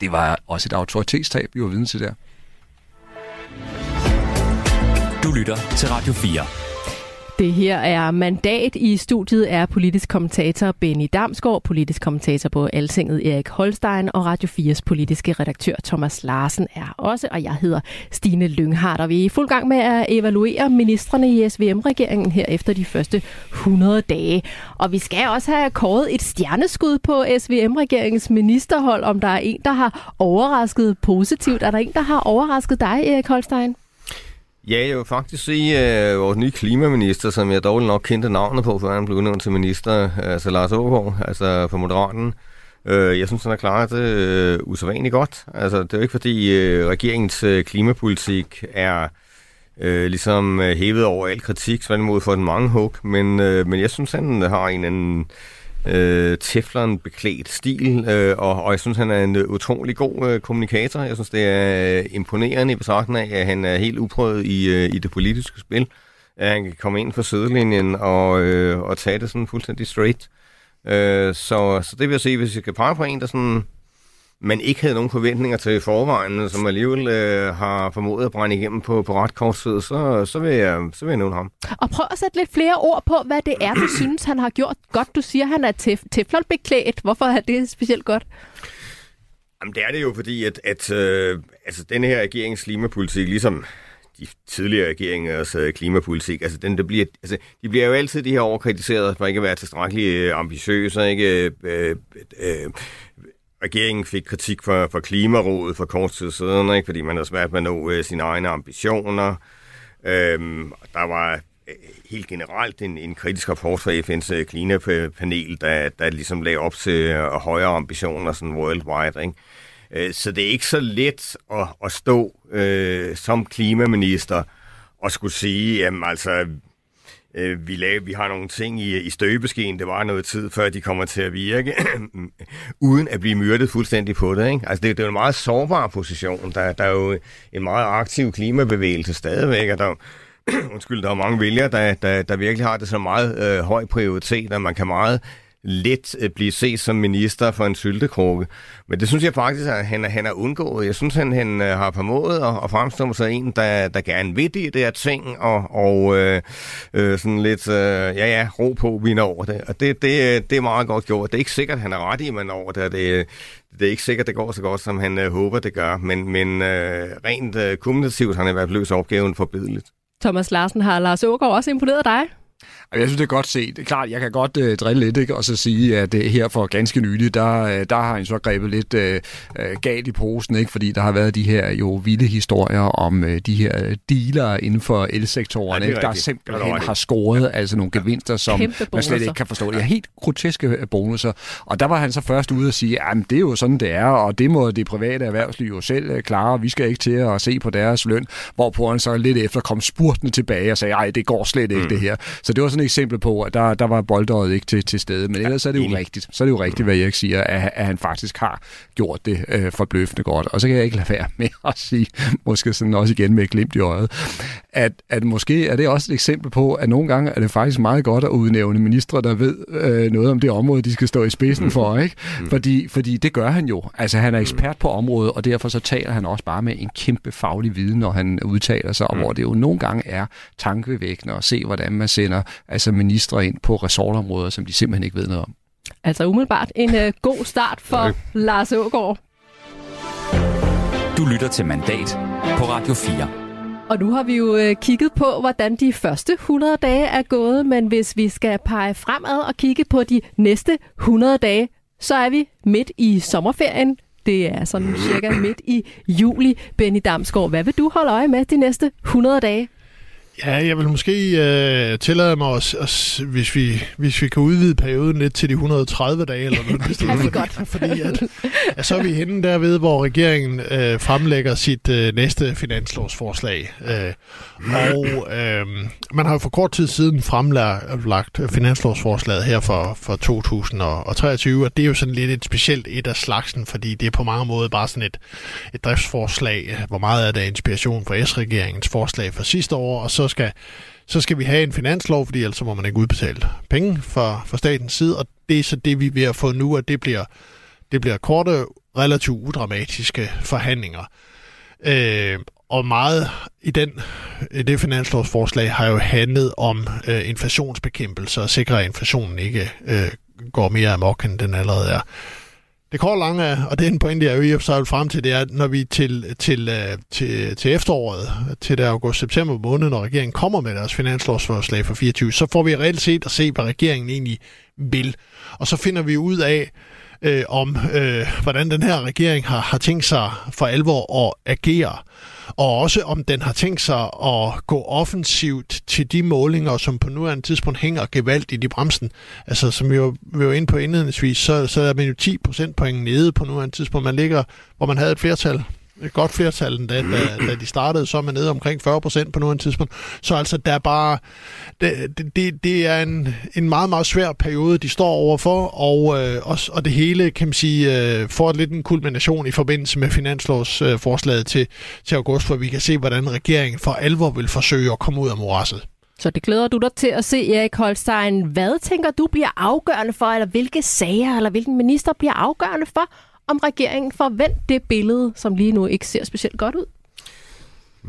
Det var også et autoritetstab, vi var vidne til der. Du lytter til Radio 4. Det her er mandat. I studiet er politisk kommentator Benny Damsgaard, politisk kommentator på Altinget Erik Holstein og Radio 4's politiske redaktør Thomas Larsen er også, og jeg hedder Stine Lynghardt. Og vi er i fuld gang med at evaluere ministerne i SVM-regeringen her efter de første 100 dage. Og vi skal også have kåret et stjerneskud på SVM-regeringens ministerhold, om der er en, der har overrasket positivt. Er der en, der har overrasket dig, Erik Holstein? Ja, jeg vil faktisk sige, uh, vores nye klimaminister, som jeg dårligt nok kendte navnet på, før han blev udnævnt til minister, altså Lars Aargaard, altså for Moderaten. øh, jeg synes, han har klaret det øh, usædvanligt godt. Altså, det er jo ikke fordi øh, regeringens øh, klimapolitik er øh, ligesom øh, hævet over al kritik, tværtimod for den mange hug, men, øh, men jeg synes, han har en anden øh, teflon beklædt stil, øh, og, og jeg synes, han er en utrolig god øh, kommunikator. Jeg synes, det er øh, imponerende i betragtning af, at han er helt uprøvet i, øh, i det politiske spil. At han kan komme ind for sidelinjen og, øh, og tage det sådan fuldstændig straight. Øh, så, så det vil jeg sige, hvis jeg kan pege på en, der sådan man ikke havde nogen forventninger til forvejen, som alligevel øh, har formået at brænde igennem på, på ret kort tid, så, så, vil jeg, så vil jeg nævne ham. Og prøv at sætte lidt flere ord på, hvad det er, du synes, han har gjort godt. Du siger, han er tef- teflonbeklædt. Hvorfor er det specielt godt? Jamen, det er det jo, fordi at, at øh, altså, denne her regerings klimapolitik, ligesom de tidligere regeringers øh, klimapolitik, altså den, der bliver, altså, de bliver jo altid de her år kritiseret for ikke at være tilstrækkeligt øh, ambitiøse, ikke øh, øh, regeringen fik kritik fra, fra Klimarådet for kort tid siden, ikke? fordi man havde svært med at nå øh, sine egne ambitioner. Øhm, der var øh, helt generelt en, en kritisk rapport fra FN's øh, klimapanel, der, der ligesom lagde op til øh, højere ambitioner sådan worldwide. Ikke? Øh, så det er ikke så let at, at stå øh, som klimaminister og skulle sige, jamen altså, øh, vi, lavede, vi har nogle ting i, i støbeskeen, det var noget tid, før de kommer til at virke, uden at blive myrdet fuldstændig på det. Ikke? Altså det, det er jo en meget sårbar position. Der, der er jo en meget aktiv klimabevægelse stadigvæk, og der, undskyld, der er mange vælgere, der, der, der virkelig har det så meget øh, høj prioritet, at man kan meget lidt øh, blive set som minister for en syltekrukke. Men det synes jeg faktisk, at han, han har undgået. Jeg synes, han, han øh, har formået at, at fremstå sig en, der, der gerne vil det der ting, og, og øh, øh, sådan lidt, øh, ja ja, ro på, vi når over det. Og det, det, det er meget godt gjort. Det er ikke sikkert, at han er ret i, at man over det. Det, det er ikke sikkert, det går så godt, som han øh, håber, det gør. Men, men øh, rent øh, kommunikativt har han i hvert fald løst opgaven forbedeligt. Thomas Larsen, har Lars Ågaard også imponeret dig? Jeg synes, det er godt set. Det er klart, jeg kan godt uh, drille lidt, ikke? og så sige, at uh, her for ganske nylig, der, uh, der har han så grebet lidt uh, galt i posen, ikke? fordi der har været de her jo vilde historier om uh, de her dealere inden for elsektoren, ja, ikke? der simpelthen har scoret altså nogle gevinster, som man slet ikke kan forstå. Det er helt groteske bonusser. Og der var han så først ude og sige, at det er jo sådan, det er, og det må det private erhvervsliv jo selv klare, vi skal ikke til at se på deres løn, hvorpå han så lidt efter kom spurtende tilbage og sagde, ej, det går slet ikke mm. det her. Så det var sådan et eksempel på, at der, der var boldøjet ikke til, til stede. Men ellers er det jo rigtigt. Så er det jo rigtigt, hvad Erik siger, at, at han faktisk har gjort det øh, forbløffende godt. Og så kan jeg ikke lade være med at sige, måske sådan også igen med et glimt i øjet, at, at måske er det også et eksempel på, at nogle gange er det faktisk meget godt at udnævne ministre, der ved øh, noget om det område, de skal stå i spidsen for, ikke? Mm. Fordi, fordi det gør han jo. Altså han er ekspert på området, og derfor så taler han også bare med en kæmpe faglig viden, når han udtaler sig, og hvor det jo nogle gange er tankevækkende at se, hvordan man sender altså ministre ind på resortområder, som de simpelthen ikke ved noget om. Altså umiddelbart en uh, god start for okay. Lars Ågaard. Du lytter til Mandat på Radio 4. Og nu har vi jo øh, kigget på, hvordan de første 100 dage er gået, men hvis vi skal pege fremad og kigge på de næste 100 dage, så er vi midt i sommerferien. Det er sådan cirka midt i juli. Benny Damsgaard, hvad vil du holde øje med de næste 100 dage? Ja, jeg vil måske øh, tillade mig, os, os, hvis, vi, hvis vi kan udvide perioden lidt til de 130 dage, eller noget. det kan vi godt. Fordi at, at så er vi henne derved, hvor regeringen øh, fremlægger sit øh, næste finanslovsforslag. Øh, og øh, man har jo for kort tid siden fremlagt finanslovsforslaget her for, for 2023, og det er jo sådan lidt et specielt et af slagsen, fordi det er på mange måder bare sådan et, et driftsforslag, hvor meget er der inspiration fra S-regeringens forslag fra sidste år, og så skal, så skal vi have en finanslov, fordi ellers må man ikke udbetale penge fra, fra statens side, og det er så det, vi er ved at få nu, at det bliver, det bliver korte, relativt udramatiske forhandlinger. Øh, og meget i den, i det finanslovsforslag har jo handlet om øh, inflationsbekæmpelse og sikre, at inflationen ikke øh, går mere amok, end den allerede er. Det korte lange er, og det er en pointe, jeg jo i og frem til, det er, at når vi til, til, øh, til, til efteråret, til der august-september måned, når regeringen kommer med deres finanslovsforslag for 24, så får vi reelt set at se, hvad regeringen egentlig vil. Og så finder vi ud af, øh, om øh, hvordan den her regering har, har tænkt sig for alvor at agere og også om den har tænkt sig at gå offensivt til de målinger, som på nuværende tidspunkt hænger gevaldigt i bremsen. Altså, som vi var, vi var inde på indledningsvis, så, så er man jo 10 procentpoint nede på nuværende tidspunkt. Man ligger, hvor man havde et flertal et godt flertal, da, da, da de startede, så er man nede omkring 40 procent på nuværende tidspunkt. Så altså, der er bare, det, det, det er en, en meget, meget svær periode, de står overfor, og, øh, og, og det hele, kan man sige, øh, får lidt en kulmination i forbindelse med finanslovsforslaget øh, til, til august, hvor vi kan se, hvordan regeringen for alvor vil forsøge at komme ud af morasset. Så det glæder du dig til at se, Erik Holstein. Hvad tænker du bliver afgørende for, eller hvilke sager eller hvilken minister bliver afgørende for, om regeringen får vendt det billede, som lige nu ikke ser specielt godt ud?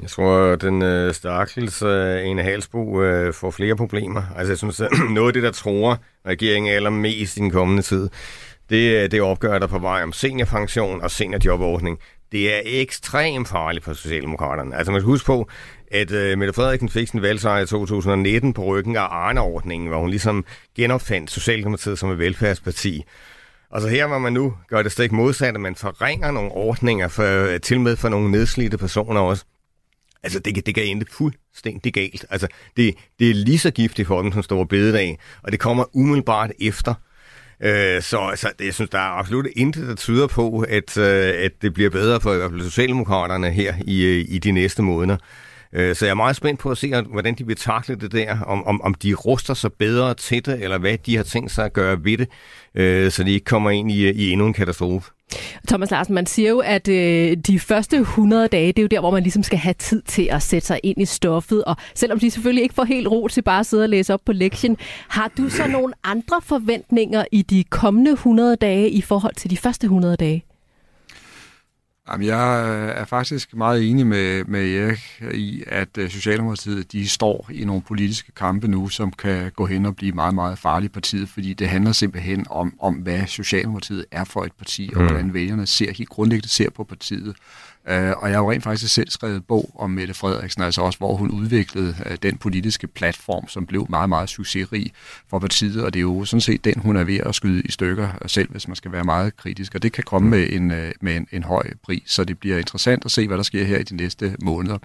Jeg tror, at den øh, stakkels øh, Ene Halsbo øh, får flere problemer. Altså, jeg synes, at noget af det, der tror regeringen allermest i den kommende tid, det, øh, det opgør der på vej om seniorpension og seniorjobordning. Det er ekstremt farligt for Socialdemokraterne. Altså, man skal huske på, at øh, Mette Frederiksen fik sin valgsejr i 2019 på ryggen af Arne-ordningen, hvor hun ligesom genopfandt Socialdemokratiet som et velfærdsparti. Altså her, hvor man nu gør det stik modsat, at man forringer nogle ordninger, for, øh, til med for nogle nedslidte personer også. Altså, det, det kan ende fuldstændig galt. Altså, det, det er lige så giftigt for dem som store bededag, og det kommer umiddelbart efter. Øh, så altså, det, jeg synes, der er absolut intet, der tyder på, at, øh, at det bliver bedre for i hvert fald Socialdemokraterne her i, øh, i de næste måneder. Øh, så jeg er meget spændt på at se, hvordan de vil takle det der, om, om, om de ruster sig bedre til det, eller hvad de har tænkt sig at gøre ved det, øh, så de ikke kommer ind i, i endnu en katastrofe. Thomas Larsen, man siger jo, at øh, de første 100 dage, det er jo der, hvor man ligesom skal have tid til at sætte sig ind i stoffet. Og selvom de selvfølgelig ikke får helt ro til bare at sidde og læse op på lektien, har du så nogle andre forventninger i de kommende 100 dage i forhold til de første 100 dage? Jamen, jeg er faktisk meget enig med, med Erik i, at øh, Socialdemokratiet de står i nogle politiske kampe nu, som kan gå hen og blive meget, meget farlige partiet, fordi det handler simpelthen om, om hvad Socialdemokratiet er for et parti, og mm. hvordan vælgerne ser helt grundlæggende ser på partiet. Øh, og jeg har jo rent faktisk selv skrevet bog om Mette Frederiksen, altså også hvor hun udviklede øh, den politiske platform, som blev meget, meget succesrig for partiet, og det er jo sådan set den, hun er ved at skyde i stykker selv, hvis man skal være meget kritisk, og det kan komme med en, øh, med en, en høj pris, så det bliver interessant at se, hvad der sker her i de næste måneder.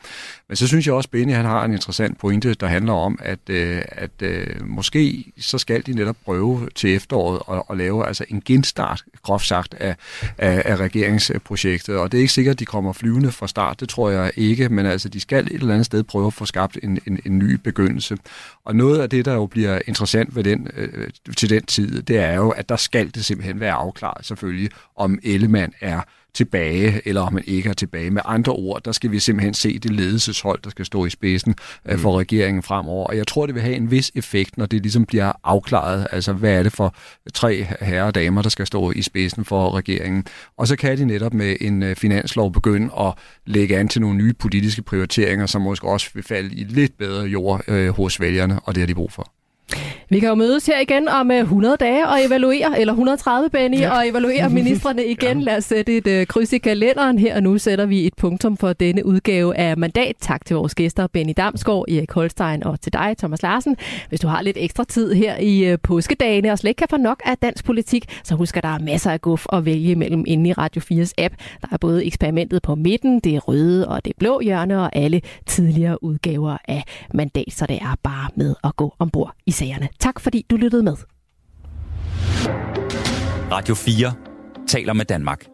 Men så synes jeg også, Benny han har en interessant pointe, der handler om, at, øh, at øh, måske så skal de netop prøve til efteråret at, at lave altså en genstart, groft sagt, af, af, af regeringsprojektet, og det er ikke sikkert, at de kommer flyvende fra start, det tror jeg ikke, men altså de skal et eller andet sted prøve at få skabt en, en, en ny begyndelse. Og noget af det, der jo bliver interessant ved den, øh, til den tid, det er jo, at der skal det simpelthen være afklaret selvfølgelig, om Ellemann er tilbage, eller om man ikke er tilbage. Med andre ord, der skal vi simpelthen se det ledelseshold, der skal stå i spidsen mm. for regeringen fremover. Og jeg tror, det vil have en vis effekt, når det ligesom bliver afklaret. Altså, hvad er det for tre herrer og damer, der skal stå i spidsen for regeringen? Og så kan de netop med en øh, finanslov begynde at lægge an til nogle nye politiske prioriteringer, som måske også vil falde i lidt bedre jord øh, hos vælgerne, og det har de brug for. Vi kan jo mødes her igen om 100 øh, dage og evaluere, eller 130, Benny, ja. og evaluere ministerne igen. Lad os sætte et uh, kryds i kalenderen. Her og nu sætter vi et punktum for denne udgave af Mandat. Tak til vores gæster, Benny Damsgaard, Erik Holstein og til dig, Thomas Larsen. Hvis du har lidt ekstra tid her i uh, påskedagene og slet ikke kan få nok af dansk politik, så husk, at der er masser af guf at vælge imellem inde i Radio 4's app. Der er både eksperimentet på midten, det røde og det blå hjørne, og alle tidligere udgaver af Mandat, så det er bare med at gå ombord i sagerne. Tak fordi du lyttede med. Radio 4 taler med Danmark.